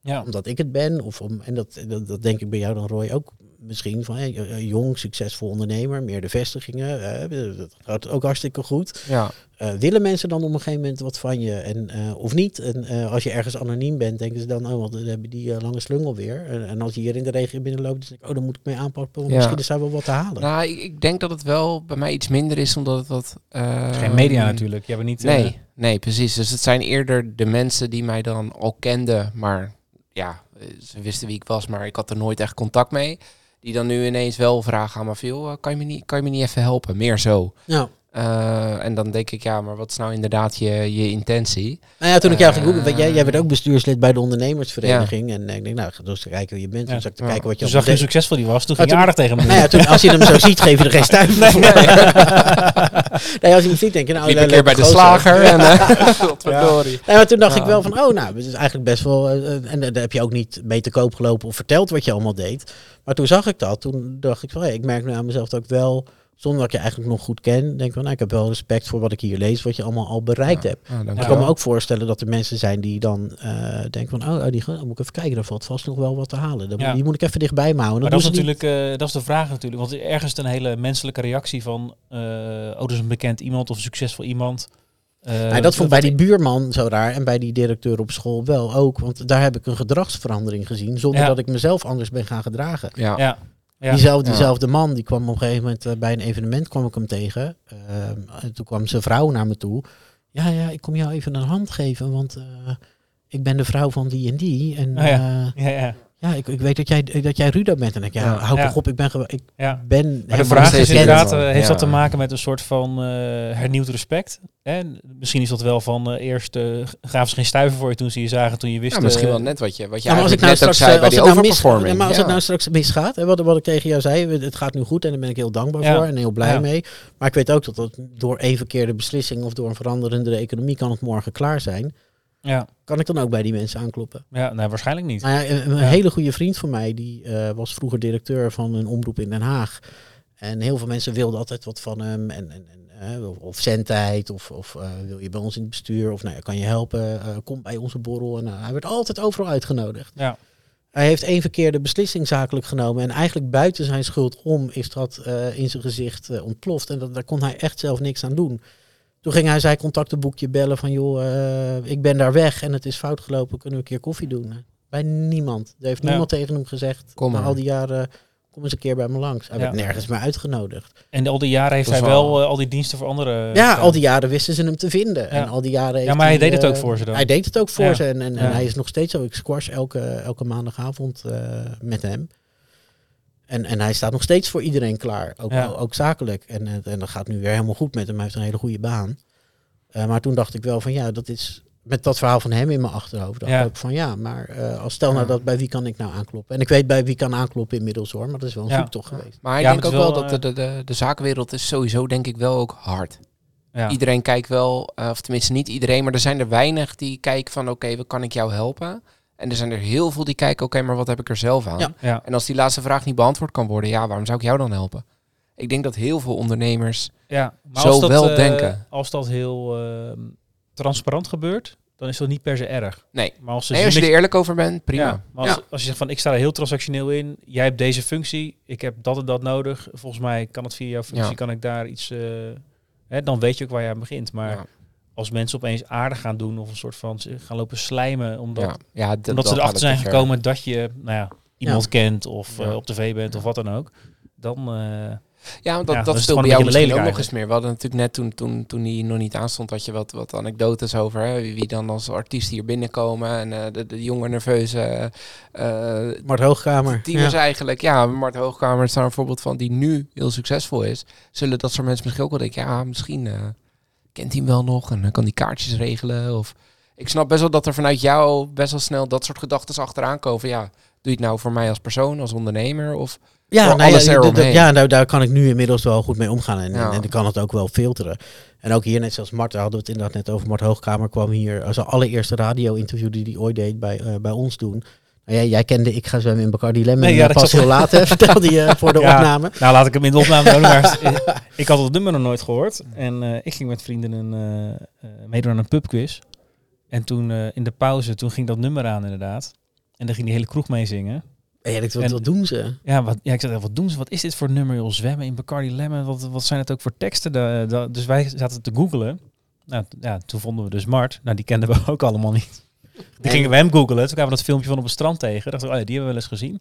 Ja. Omdat ik het ben? Of om, en dat, dat, dat denk ik bij jou dan, Roy, ook misschien van hey, eh, jong, succesvol ondernemer, meer de vestigingen, eh, dat gaat ook hartstikke goed. Ja. Eh, willen mensen dan op een gegeven moment wat van je en, eh, of niet? En eh, als je ergens anoniem bent, denken ze dan, oh, wat, dan hebben die eh, lange slungel weer. En, en als je hier in de regio binnenloopt, dan denk ik, oh, dan moet ik mee aanpakken, want Ja. misschien is daar wel wat te halen. Nou, ik, ik denk dat het wel bij mij iets minder is, omdat het wat... Eh, geen media natuurlijk. Je hebt niet... eh, Nee, nee, precies. Dus het zijn eerder de mensen die mij dan al kenden, maar ja, eh, ze wisten wie ik was, maar ik had er nooit echt contact mee. Die dan nu ineens wel vragen aan me veel, kan, je me niet, kan je me niet even helpen? Meer zo. Ja. Eh, en dan denk ik, ja, maar wat is nou inderdaad je, je intentie? Nou ja, toen ik jou ging Eh, googlen, jij, jij werd ook bestuurslid bij de ondernemersvereniging. En ik denk, nou, ga dus eens kijken wie je bent. Ja. Dus ik te kijken wat je Toen zag je hoe succesvol die was. Toen ging je aardig tegen deed. Nou ja, toen, als je hem zo ziet, geef je er geen stuiver voor. nee, als je hem ziet, denk je, nou, liep een keer bij de slager en... *laughs* eh. *laughs* Nee, maar toen dacht Ja. ik wel van, oh nou, het is eigenlijk best wel... en daar heb je ook niet mee te koop gelopen of verteld wat je allemaal deed. Maar toen zag ik dat, toen dacht ik van, hey, ik merk nu aan mezelf dat ik wel, zonder dat ik je eigenlijk nog goed ken, denk van, nou, ik heb wel respect voor wat ik hier lees, wat je allemaal al bereikt hebt. Ja, Ik kan me ook voorstellen dat er mensen zijn die dan eh, denken van, oh, oh, die gaan, moet ik even kijken, daar valt vast nog wel wat te halen. Dan, Ja. Die moet ik even dichtbij me houden. Maar dat is natuurlijk, eh, dat is de vraag natuurlijk. Want ergens een hele menselijke reactie van, eh oh, dat is een bekend iemand of een succesvol iemand. Eh, Nou, dat vond bij die buurman zo raar en bij die directeur op school wel ook. Want daar heb ik een gedragsverandering gezien zonder Ja. dat ik mezelf anders ben gaan gedragen. Ja. Ja. Diezelfde, Ja. diezelfde man, die kwam op een gegeven moment eh, bij een evenement kwam ik hem tegen. Ehm, en toen kwam zijn vrouw naar me toe. Ja, ja, ik kom jou even een hand geven, want eh, ik ben de vrouw van die en die. En Oh ja. ja, ja, ja, ik, ik weet dat jij, dat jij Rudo bent. En ik, ja, Ja. hou Ja. toch op, ik ben, ik ja. ben Maar de vraag is inderdaad, eh, heeft Ja. dat te maken met een soort van eh, hernieuwd respect? Hè? Misschien is dat wel van eh, eerst eh, gaven ze geen stuiver voor je toen ze je zagen, toen je wist... Ja, misschien wel net wat je, wat je Ja, maar als ik nou net straks, ook zei bij als die het nou mis- overperforming. ja, maar als Ja. het nou straks misgaat, hè, wat, wat ik tegen jou zei, het gaat nu goed en daar ben ik heel dankbaar Ja. voor en heel blij Ja. mee. Maar ik weet ook dat het door één verkeerde beslissing of door een veranderende economie kan het morgen klaar zijn. Ja, Kan ik dan ook bij die mensen aankloppen? ja nee, waarschijnlijk niet. Ja, een, een Ja. hele goede vriend van mij, die eh, was vroeger directeur van een omroep in Den Haag. En heel veel mensen wilden altijd wat van hem. En, en, en, eh, of, zendtijd, of, of eh, wil je bij ons in het bestuur, of nou, kan je helpen, kom bij onze borrel. En, hij werd altijd overal uitgenodigd. Ja. Hij heeft één verkeerde beslissing zakelijk genomen. En eigenlijk buiten zijn schuld om is dat in zijn gezicht ontploft. En dat, daar kon hij echt zelf niks aan doen. Toen ging hij zijn contactenboekje bellen van joh, eh, ik ben daar weg en het is fout gelopen, kunnen we een keer koffie doen? Bij niemand. Er heeft Ja. niemand tegen hem gezegd, Kom na al die jaren, kom eens een keer bij me langs. Hij Ja. werd nergens meer uitgenodigd. En al die jaren heeft hij wel- wel eh, al die diensten voor anderen ja, gedaan. al die jaren wisten ze hem te vinden. Ja. En al die jaren heeft maar hij deed het eh, ook voor ze dan. Hij deed het ook voor Ja. ze. En, en, en Ja. hij is nog steeds zo. Ik squash elke, elke maandagavond eh, met hem. En, en hij staat nog steeds voor iedereen klaar. Ook, Ja. ook zakelijk. En, eh, en dat gaat nu weer helemaal goed met hem. Hij heeft een hele goede baan. Eh, maar toen dacht ik wel van ja, dat is met dat verhaal van hem in mijn achterhoofd. Dacht Ja. ik ook van ja, maar eh, als stel nou dat bij wie kan ik nou aankloppen? En ik weet bij wie kan aankloppen inmiddels hoor. Maar dat is wel een Ja. zoektocht geweest. Maar ik Ja, denk maar ook wel wel, dat de, de, de, de zakenwereld is sowieso denk ik wel ook hard. Ja. Iedereen kijkt wel, of tenminste niet iedereen, maar er zijn er weinig die kijken van oké, wat kan ik jou helpen? En er zijn er heel veel die kijken, oké, maar wat heb ik er zelf aan? Ja. Ja. En als die laatste vraag niet beantwoord kan worden, ja, waarom zou ik jou dan helpen? Ik denk dat heel veel ondernemers Ja, maar Zo als dat, wel eh, denken. Als dat heel ehm, transparant gebeurt, dan is dat niet per se erg. Nee. Maar als ze Nee, als je er eerlijk over bent, prima. Ja, maar als, Ja. als je zegt van ik sta er heel transactioneel in, jij hebt deze functie, ik heb dat en dat nodig. Volgens mij kan het via jouw functie, Ja. kan ik daar iets. eh, hè, dan weet je ook waar je aan begint. Maar Ja. Als mensen opeens aardig gaan doen of een soort van gaan lopen slijmen, omdat, ja, ja, d- omdat ze erachter zijn ver. gekomen dat je nou ja, iemand Ja. kent of Ja. eh, op tv bent of wat dan ook, dan eh, Ja, want dat, Ja, dat is bij jou misschien ook nog eens meer. We hadden natuurlijk net toen, toen, toen die nog niet aanstond, had je wat, wat anekdotes over hè, wie, wie dan als artiest hier binnenkomen. En eh, de, de jonge nerveuze eh Mart Hoogkamer. tieners Ja. eigenlijk. Ja, Mart Hoogkamer is daar een voorbeeld van die nu heel succesvol is. Zullen dat soort mensen misschien ook wel denken, ja, misschien eh, kent hij hem wel nog en dan kan die kaartjes regelen. Of ik snap best wel dat er vanuit jou best wel snel dat soort gedachten achteraan komen. van, Ja, doe je het nou voor mij als persoon, als ondernemer? Of Ja, nou alles ja, ja nou, daar kan ik nu inmiddels wel goed mee omgaan. En, Ja. en, ik kan het ook wel filteren. En ook hier, net zoals Mart, hadden we het inderdaad net over. Mart Hoogkamer kwam hier als allereerste radio-interview die hij ooit deed bij, eh, bij ons doen. Ja, jij kende Ik ga zwemmen in Bacardi Lemon Nee, ja, eh, dat pas heel laat, *laughs* hè, vertelde je voor de Ja. opname. Nou, laat ik hem in de opname doen. Maar eh, *laughs* ik had het nummer nog nooit gehoord. En eh, ik ging met vrienden een, eh, eh, meedoen aan een pubquiz. En toen eh, in de pauze, toen ging dat nummer aan inderdaad. En dan ging die hele kroeg meezingen. En jij denkt, wat, wat doen ze? Ja, wat, ja, ik zei, wat doen ze? Wat is dit voor nummer, joh? Zwemmen in Bacardi Lemon? Wat, wat zijn het ook voor teksten? Da- dus wij zaten te googelen. Nou, ja, toen vonden we dus Mart. Nou, die kenden we *laughs* ook allemaal niet. Die gingen we hem googelen. Toen kwamen we dat filmpje van op het strand tegen. Dachten we, oh ja, die hebben we wel eens gezien.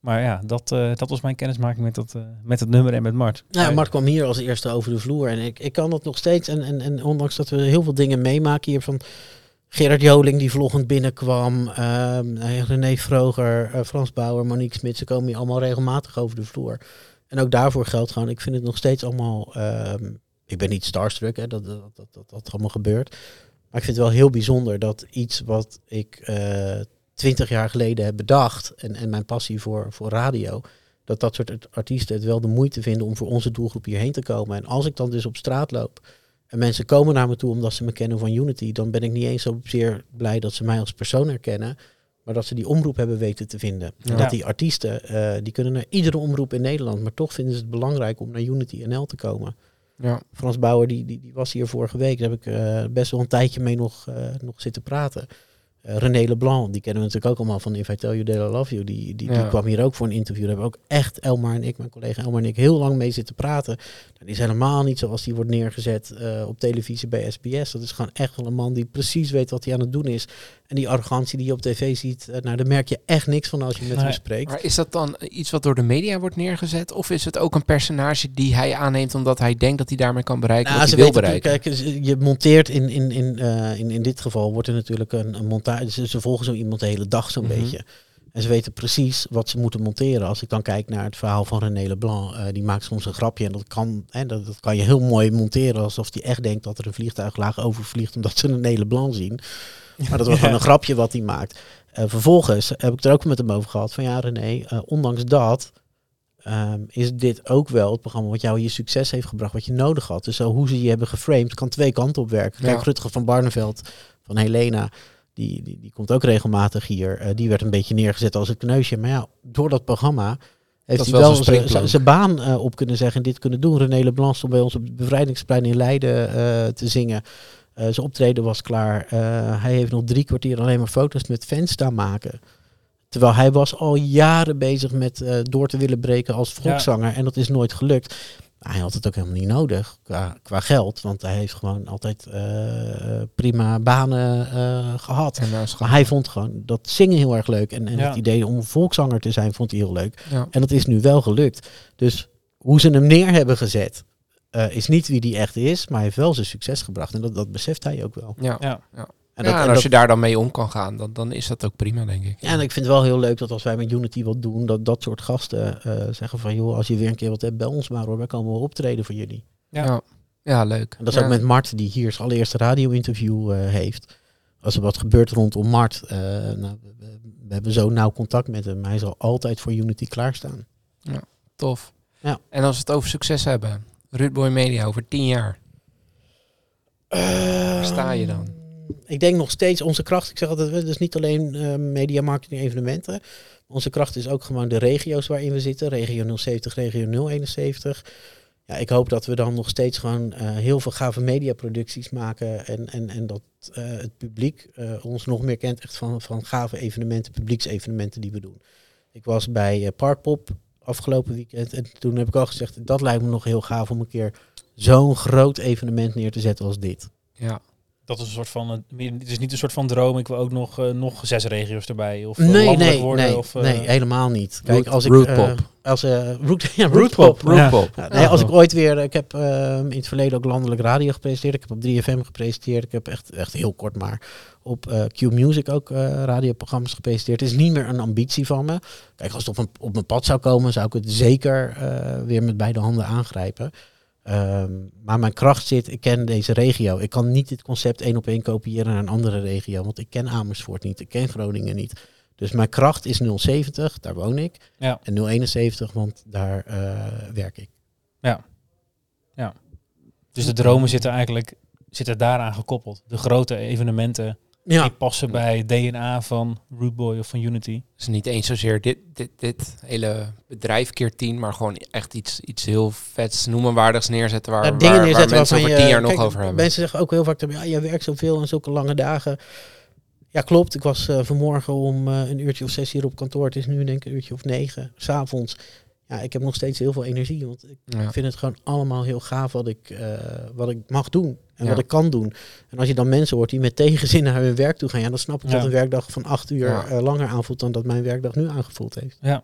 Maar ja, dat, eh, dat was mijn kennismaking met, dat, eh, met het nummer en met Mart. Ja, Mart kwam hier als eerste over de vloer. En ik, ik kan dat nog steeds. En, en, en ondanks dat we heel veel dingen meemaken hier van Gerard Joling die vloggend binnenkwam. ehm, eh, René Vroger, eh, Frans Bauer, Monique Smit. Ze komen hier allemaal regelmatig over de vloer. En ook daarvoor geldt gewoon, ik vind het nog steeds allemaal... ehm, ik ben niet starstruck, hè, dat, dat, dat, dat dat allemaal gebeurt. Maar ik vind het wel heel bijzonder dat iets wat ik eh, twintig jaar geleden heb bedacht... En, en mijn passie voor, voor radio dat dat soort art- artiesten het wel de moeite vinden om voor onze doelgroep hierheen te komen. En als ik dan dus op straat loop en mensen komen naar me toe omdat ze me kennen van Unity, dan ben ik niet eens zozeer blij dat ze mij als persoon herkennen, maar dat ze die omroep hebben weten te vinden. En dat die artiesten, eh, die kunnen naar iedere omroep in Nederland, maar toch vinden ze het belangrijk om naar Unity NL te komen. Ja, Frans Bauer, die, die, die was hier vorige week. Daar heb ik eh, best wel een tijdje mee nog, eh, nog zitten praten. Eh, René Leblanc, die kennen we natuurlijk ook allemaal van If I Tell You That I Love You. Die, die, Ja. die kwam hier ook voor een interview. Daar hebben we ook echt Elmar en ik, mijn collega Elmar en ik, heel lang mee zitten praten. Die is helemaal niet zoals die wordt neergezet eh, op televisie bij SBS. Dat is gewoon echt wel een man die precies weet wat hij aan het doen is. En die arrogantie die je op tv ziet, eh, nou, daar merk je echt niks van als je met Nee. hem spreekt. Maar is dat dan iets wat door de media wordt neergezet? Of is het ook een personage die hij aanneemt omdat hij denkt dat hij daarmee kan bereiken Nou, wat hij wil bereiken? Kijk, je monteert in, in, in, in, in dit geval wordt er natuurlijk een, een montage. Ze, ze volgen zo iemand de hele dag zo'n Mhm. beetje. En ze weten precies wat ze moeten monteren. Als ik dan kijk naar het verhaal van René Leblanc, eh, die maakt soms een grapje. En dat kan, hè, dat, dat kan je heel mooi monteren. Alsof hij echt denkt dat er een vliegtuig laag overvliegt omdat ze René Leblanc zien. Maar dat was *laughs* gewoon een grapje wat hij maakt. Eh, vervolgens heb ik er ook met hem over gehad. Van ja, René, eh, ondanks dat ehm, is dit ook wel het programma wat jou hier succes heeft gebracht, wat je nodig had. Dus zo hoe ze je hebben geframed, kan twee kanten op werken. Kijk, Ja. Rutger van Barneveld van Helena, die, die, die komt ook regelmatig hier. Eh, die werd een beetje neergezet als het kneusje. Maar ja, door dat programma heeft hij wel wel zijn baan eh, op kunnen zeggen en dit kunnen doen. René Leblanc stond bij ons op het bevrijdingsplein in Leiden eh, te zingen. Zijn optreden was klaar. Hij heeft nog drie kwartier alleen maar foto's met fans staan maken. Terwijl hij was al jaren bezig met door te willen breken als volkszanger. En dat is nooit gelukt. Hij had het ook helemaal niet nodig qua, qua geld. Want hij heeft gewoon altijd eh, prima banen eh, gehad. En, Maar hij vond gewoon dat zingen heel erg leuk. En, en Ja. het idee om volkszanger te zijn vond hij heel leuk. ja. En dat is nu wel gelukt. Dus hoe ze hem neer hebben gezet, eh, is niet wie die echt is. Maar hij heeft wel zijn succes gebracht. En dat, dat beseft hij ook wel. Ja. Ja. En, Ja, dat, en en als dat- je daar dan mee om kan gaan, dan, dan is dat ook prima, denk ik. Ja, en ik vind het wel heel leuk dat als wij met Unity wat doen, dat dat soort gasten eh, zeggen van joh, als je weer een keer wat hebt, bel ons maar hoor, wij komen wel optreden voor jullie. Ja. ja. Ja, leuk. En dat is Ja. ook met Mart, die hier zijn allereerste radio-interview eh, heeft. Als er wat gebeurt rondom Mart, eh, nou, we, we- we hebben zo nauw contact met hem. Hij zal altijd voor Unity klaarstaan. Tof. Ja. En als we het over succes hebben, Ruudboy Media over tien jaar. Waar sta je dan? Ik denk nog steeds onze kracht. Ik zeg altijd, het is niet alleen eh, media marketing evenementen. Onze kracht is ook gewoon de regio's waarin we zitten. Regio 070, regio 071. Ja, ik hoop dat we dan nog steeds gewoon eh, heel veel gave mediaproducties maken. En, en, en dat eh, het publiek ons nog meer kent echt van, van gave evenementen, publieksevenementen die we doen. Ik was bij Parkpop afgelopen weekend. En toen heb ik al gezegd, dat lijkt me nog heel gaaf om een keer zo'n groot evenement neer te zetten als dit. Ja. Dat is een soort van, meer- het is niet een soort van droom. Ik wil ook nog, eh, nog zes regio's erbij. Of eh, Nee, landelijk nee, worden. nee, of, eh, nee, helemaal niet. Kijk, Root- als ik... rootpop. eh, als, eh *laughs* root, ja, Rootpop. Ja, nee, als ik ooit weer, ik heb ehm, in het verleden ook landelijk radio gepresenteerd. Ik heb op 3FM gepresenteerd. Ik heb echt, echt heel kort maar op eh, Q Music ook eh, radioprogramma's gepresenteerd. Het is niet meer een ambitie van me. Kijk, als het op, een, op mijn pad zou komen, zou ik het zeker eh, weer met beide handen aangrijpen. Ehm, maar mijn kracht zit, ik ken deze regio. Ik kan niet dit concept één op één kopiëren naar een andere regio. Want ik ken Amersfoort niet, ik ken Groningen niet. Dus mijn kracht is 070, daar woon ik. Ja. En 071, want daar eh, werk ik. Dus de dromen zitten eigenlijk zitten daaraan gekoppeld. De grote evenementen Ja, die passen bij DNA van Rootboy of van Unity. Dus niet eens zozeer dit, dit, dit hele bedrijf keer tien, maar gewoon echt iets, iets heel vets, noemenwaardigs neerzetten waar, Ja, waar, dingen waar neerzetten mensen waarvan over je... tien jaar nog over hebben. Mensen zeggen ook heel vaak, ja, jij werkt zoveel en zulke lange dagen. Ja, klopt. Ik was eh, vanmorgen om eh, een uurtje of zes hier op kantoor. Het is nu denk ik een uurtje of negen, s'avonds. Ja, ik heb nog steeds heel veel energie, want ik Ja. vind het gewoon allemaal heel gaaf wat ik, eh, wat ik mag doen en Ja. wat ik kan doen. En als je dan mensen hoort die met tegenzin naar hun werk toe gaan, ja, dan snap ik Ja. dat een werkdag van acht uur Ja. eh, langer aanvoelt dan dat mijn werkdag nu aangevoeld heeft. Ja,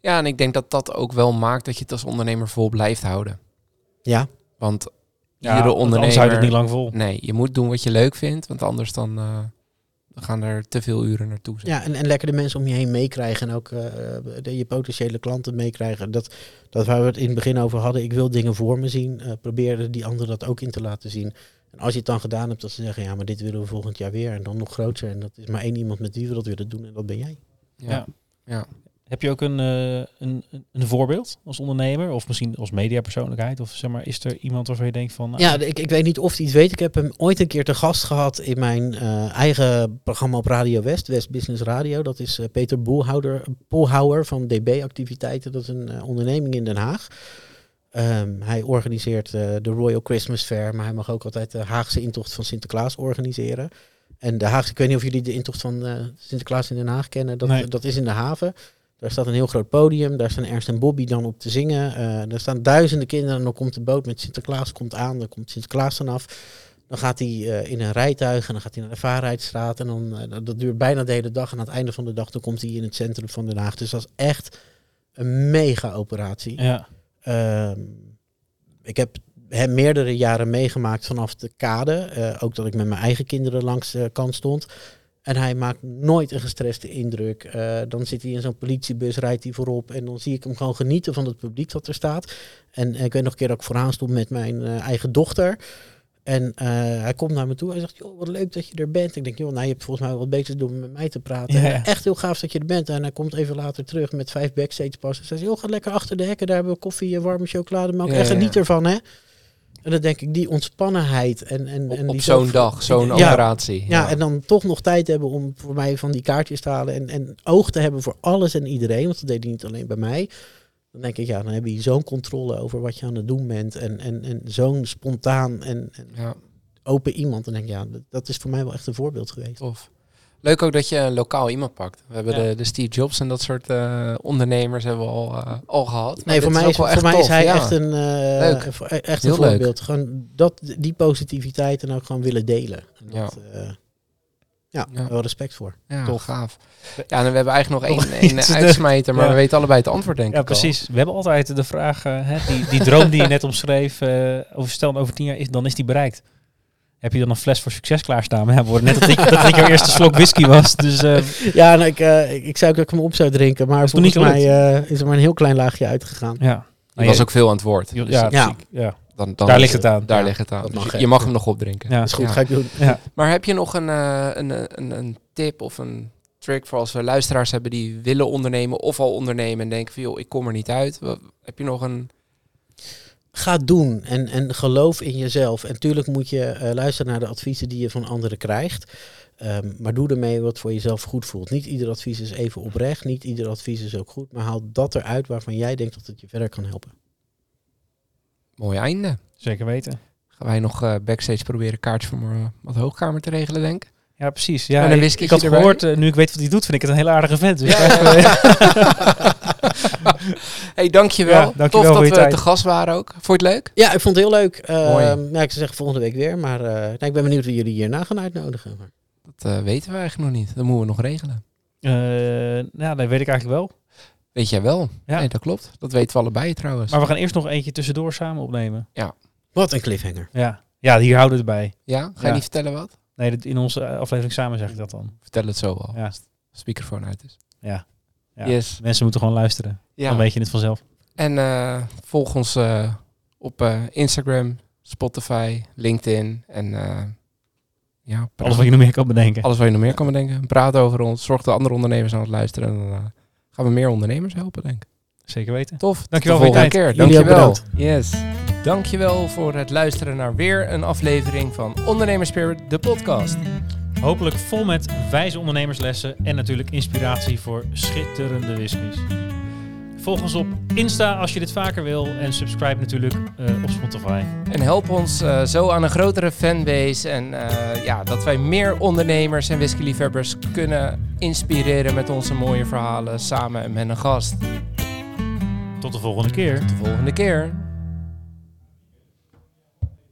ja, en ik denk dat dat ook wel maakt dat je het als ondernemer vol blijft houden. Ja, Want ja iedere want anders hou je ondernemer... het niet lang vol. Nee, je moet doen wat je leuk vindt, want anders dan, eh, dan gaan er te veel uren naartoe. zeg. Ja, en, en lekker de mensen om je heen meekrijgen en ook eh, de, je potentiële klanten meekrijgen. Dat, dat waar we het in het begin over hadden. Ik wil dingen voor me zien. eh probeer die anderen dat ook in te laten zien. En als je het dan gedaan hebt, dat ze zeggen, ja, maar dit willen we volgend jaar weer. En dan nog groter. En dat is maar één iemand met wie we dat willen doen. En dat ben jij. Ja. Ja. Heb je ook een, eh, een, een- voorbeeld als ondernemer? Of misschien als mediapersoonlijkheid? Of zeg maar, is er iemand waarvan je denkt van... nou, Ja, ik, ik weet niet of hij iets weet. Ik heb hem ooit een keer te gast gehad in mijn eh, eigen programma op Radio West, West Business Radio. Dat is eh, Peter Boelhouder, van DB Activiteiten. Dat is een onderneming in Den Haag. Ehm, hij organiseert de Royal Christmas Fair, maar hij mag ook altijd de Haagse intocht van Sinterklaas organiseren. En de Haagse, ik weet niet of jullie de intocht van Sinterklaas in Den Haag kennen. Dat, Nee. dat is in de haven. Daar staat een heel groot podium. Daar staan Ernst en Bobby dan op te zingen. Eh er staan duizenden kinderen. En dan komt de boot met Sinterklaas komt aan. Dan komt Sinterklaas vanaf. Dan gaat hij eh, in een rijtuig en dan gaat hij naar de Vaarheidstraat. En dan, eh, dat, duurt bijna de hele dag. En aan het einde van de dag dan komt hij in het centrum van Den Haag. Dus dat is echt een mega operatie. Ja, Ehm, ik heb hem meerdere jaren meegemaakt vanaf de kade. Ook dat ik met mijn eigen kinderen langs de kant stond. En hij maakt nooit een gestreste indruk. Eh, dan zit hij in zo'n politiebus, rijdt hij voorop. En dan zie ik hem gewoon genieten van het publiek dat er staat. En ik weet nog een keer dat ik vooraan stond met mijn eh, eigen dochter. En eh, hij komt naar me toe. Hij zegt, joh, wat leuk dat je er bent. Ik denk, joh, nou, je hebt volgens mij wat beter te doen met mij te praten. Ja, Echt heel gaaf dat je er bent. En hij komt even later terug met vijf backstage passen. Hij zegt, joh, ga lekker achter de hekken. Daar hebben we koffie en warme chocolademelk. Ja, en geniet ervan, hè. En dan denk ik, die ontspannenheid. En, en, Op, en op die zo'n zelf- dag, zo'n Ja. operatie. Ja, en dan toch nog tijd hebben om voor mij van die kaartjes te halen. En, en oog te hebben voor alles en iedereen. Want dat deed hij niet alleen bij mij. Dan denk ik, ja, dan heb je zo'n controle over wat je aan het doen bent. En, en, en zo'n spontaan en, en Ja, open iemand. Dan denk ik, ja, dat, dat is voor mij wel echt een voorbeeld geweest. tof. Leuk ook dat je een lokaal iemand pakt. We hebben Ja. de, de Steve Jobs en dat soort eh, ondernemers hebben we al, eh, al gehad. Nee, voor mij, is, voor echt mij is tof, hij ja. echt een, eh, Leuk. voor- echt een leuk. voorbeeld. Gewoon dat, die positiviteit en ook gewoon willen delen. En Ja. dat, eh, ja, Ja. wel respect voor. Ja, Tof. gaaf. Ja, en we hebben eigenlijk nog Nog *laughs* één, *laughs* één uitsmijter, maar ja. we weten allebei het antwoord, denk ja ik al. precies. We hebben altijd de vraag, hè, die, die droom die je net omschreef, over stel over tien jaar, is, dan is die bereikt. Heb je dan een fles voor succes klaarstaan? Maar *laughs* ja, we net dat ik, dat ik jouw eerste slok whisky was. Dus eh, Ja, nou, ik, eh, ik, ik zou ook dat ik hem op zou drinken. Maar volgens niet mij eh, is er maar een heel klein laagje uitgegaan. ja. Je was ook veel aan het woord. Ja, Dus ja, Ja. ja. dan, dan Daar ligt het aan. Daar Ja, ligt het aan. Dus mag je, mag hem nog opdrinken. Ja. Dat is goed, Ja. ga ik doen. ja. Maar heb je nog een, eh, een, een, een tip of een trick voor als we luisteraars hebben die willen ondernemen of al ondernemen en denken van joh, ik kom er niet uit. Wat- Heb je nog een... Ga doen en, en geloof in jezelf. En tuurlijk moet je eh, luisteren naar de adviezen die je van anderen krijgt. Ehm, maar doe ermee wat voor jezelf goed voelt. Niet ieder advies is even oprecht. Niet ieder advies is ook goed. Maar haal dat eruit waarvan jij denkt dat het je verder kan helpen. Mooi einde. Zeker weten. Gaan wij nog eh, backstage proberen kaartjes voor mijn wat hoogkamer te regelen, denk ik. Ja, precies. Ja, ik, had erbij. gehoord, eh, nu ik weet wat hij doet, vind ik het een hele aardige vent. Dus Ja, *laughs* eh, *laughs* *laughs* hey, dankjewel. Ja, dankjewel Tof voor dat je we tijd. te gast waren ook. Vond je het leuk? Ja, ik vond het heel leuk. Ja, ik zou zeggen volgende week weer. Maar eh, nou, ik ben benieuwd wie jullie hierna gaan uitnodigen. Maar- Dat eh, weten we eigenlijk nog niet. Dat moeten we nog regelen. Eh, nou, dat weet ik eigenlijk wel. Weet jij wel? Ja. Nee, dat klopt. Dat weten we allebei trouwens. Maar we gaan eerst nog eentje tussendoor samen opnemen. Wat een cliffhanger. Ja, ja hier houden we het bij. Ja? Ga je Ja. niet vertellen wat? Nee, in onze aflevering samen zeg ik dat dan. Vertel het zo al. Ja. Als de microfoon uit is. Ja. Ja. Yes. Mensen moeten gewoon luisteren. Ja. Dan weet je het vanzelf. En eh, volg ons eh, op eh, Instagram, Spotify, LinkedIn en ja, praat- Alles wat je nog meer kan bedenken. alles wat je nog meer kan bedenken. Praat over ons. Zorg dat andere ondernemers aan het luisteren. En dan gaan we meer ondernemers helpen, denk ik. Zeker weten. Tof. Dankjewel voor je tijd. keer. Dankjewel. Yes. Dankjewel voor het luisteren naar weer een aflevering van Ondernemerspirit, de podcast. Hopelijk vol met wijze ondernemerslessen en natuurlijk inspiratie voor schitterende whiskies. Volg ons op Insta als je dit vaker wil en subscribe natuurlijk eh, op Spotify. En help ons eh, zo aan een grotere fanbase. En eh, ja, dat wij meer ondernemers en whiskyliefhebbers kunnen inspireren met onze mooie verhalen samen en met een gast. Tot de volgende keer. Tot de volgende keer.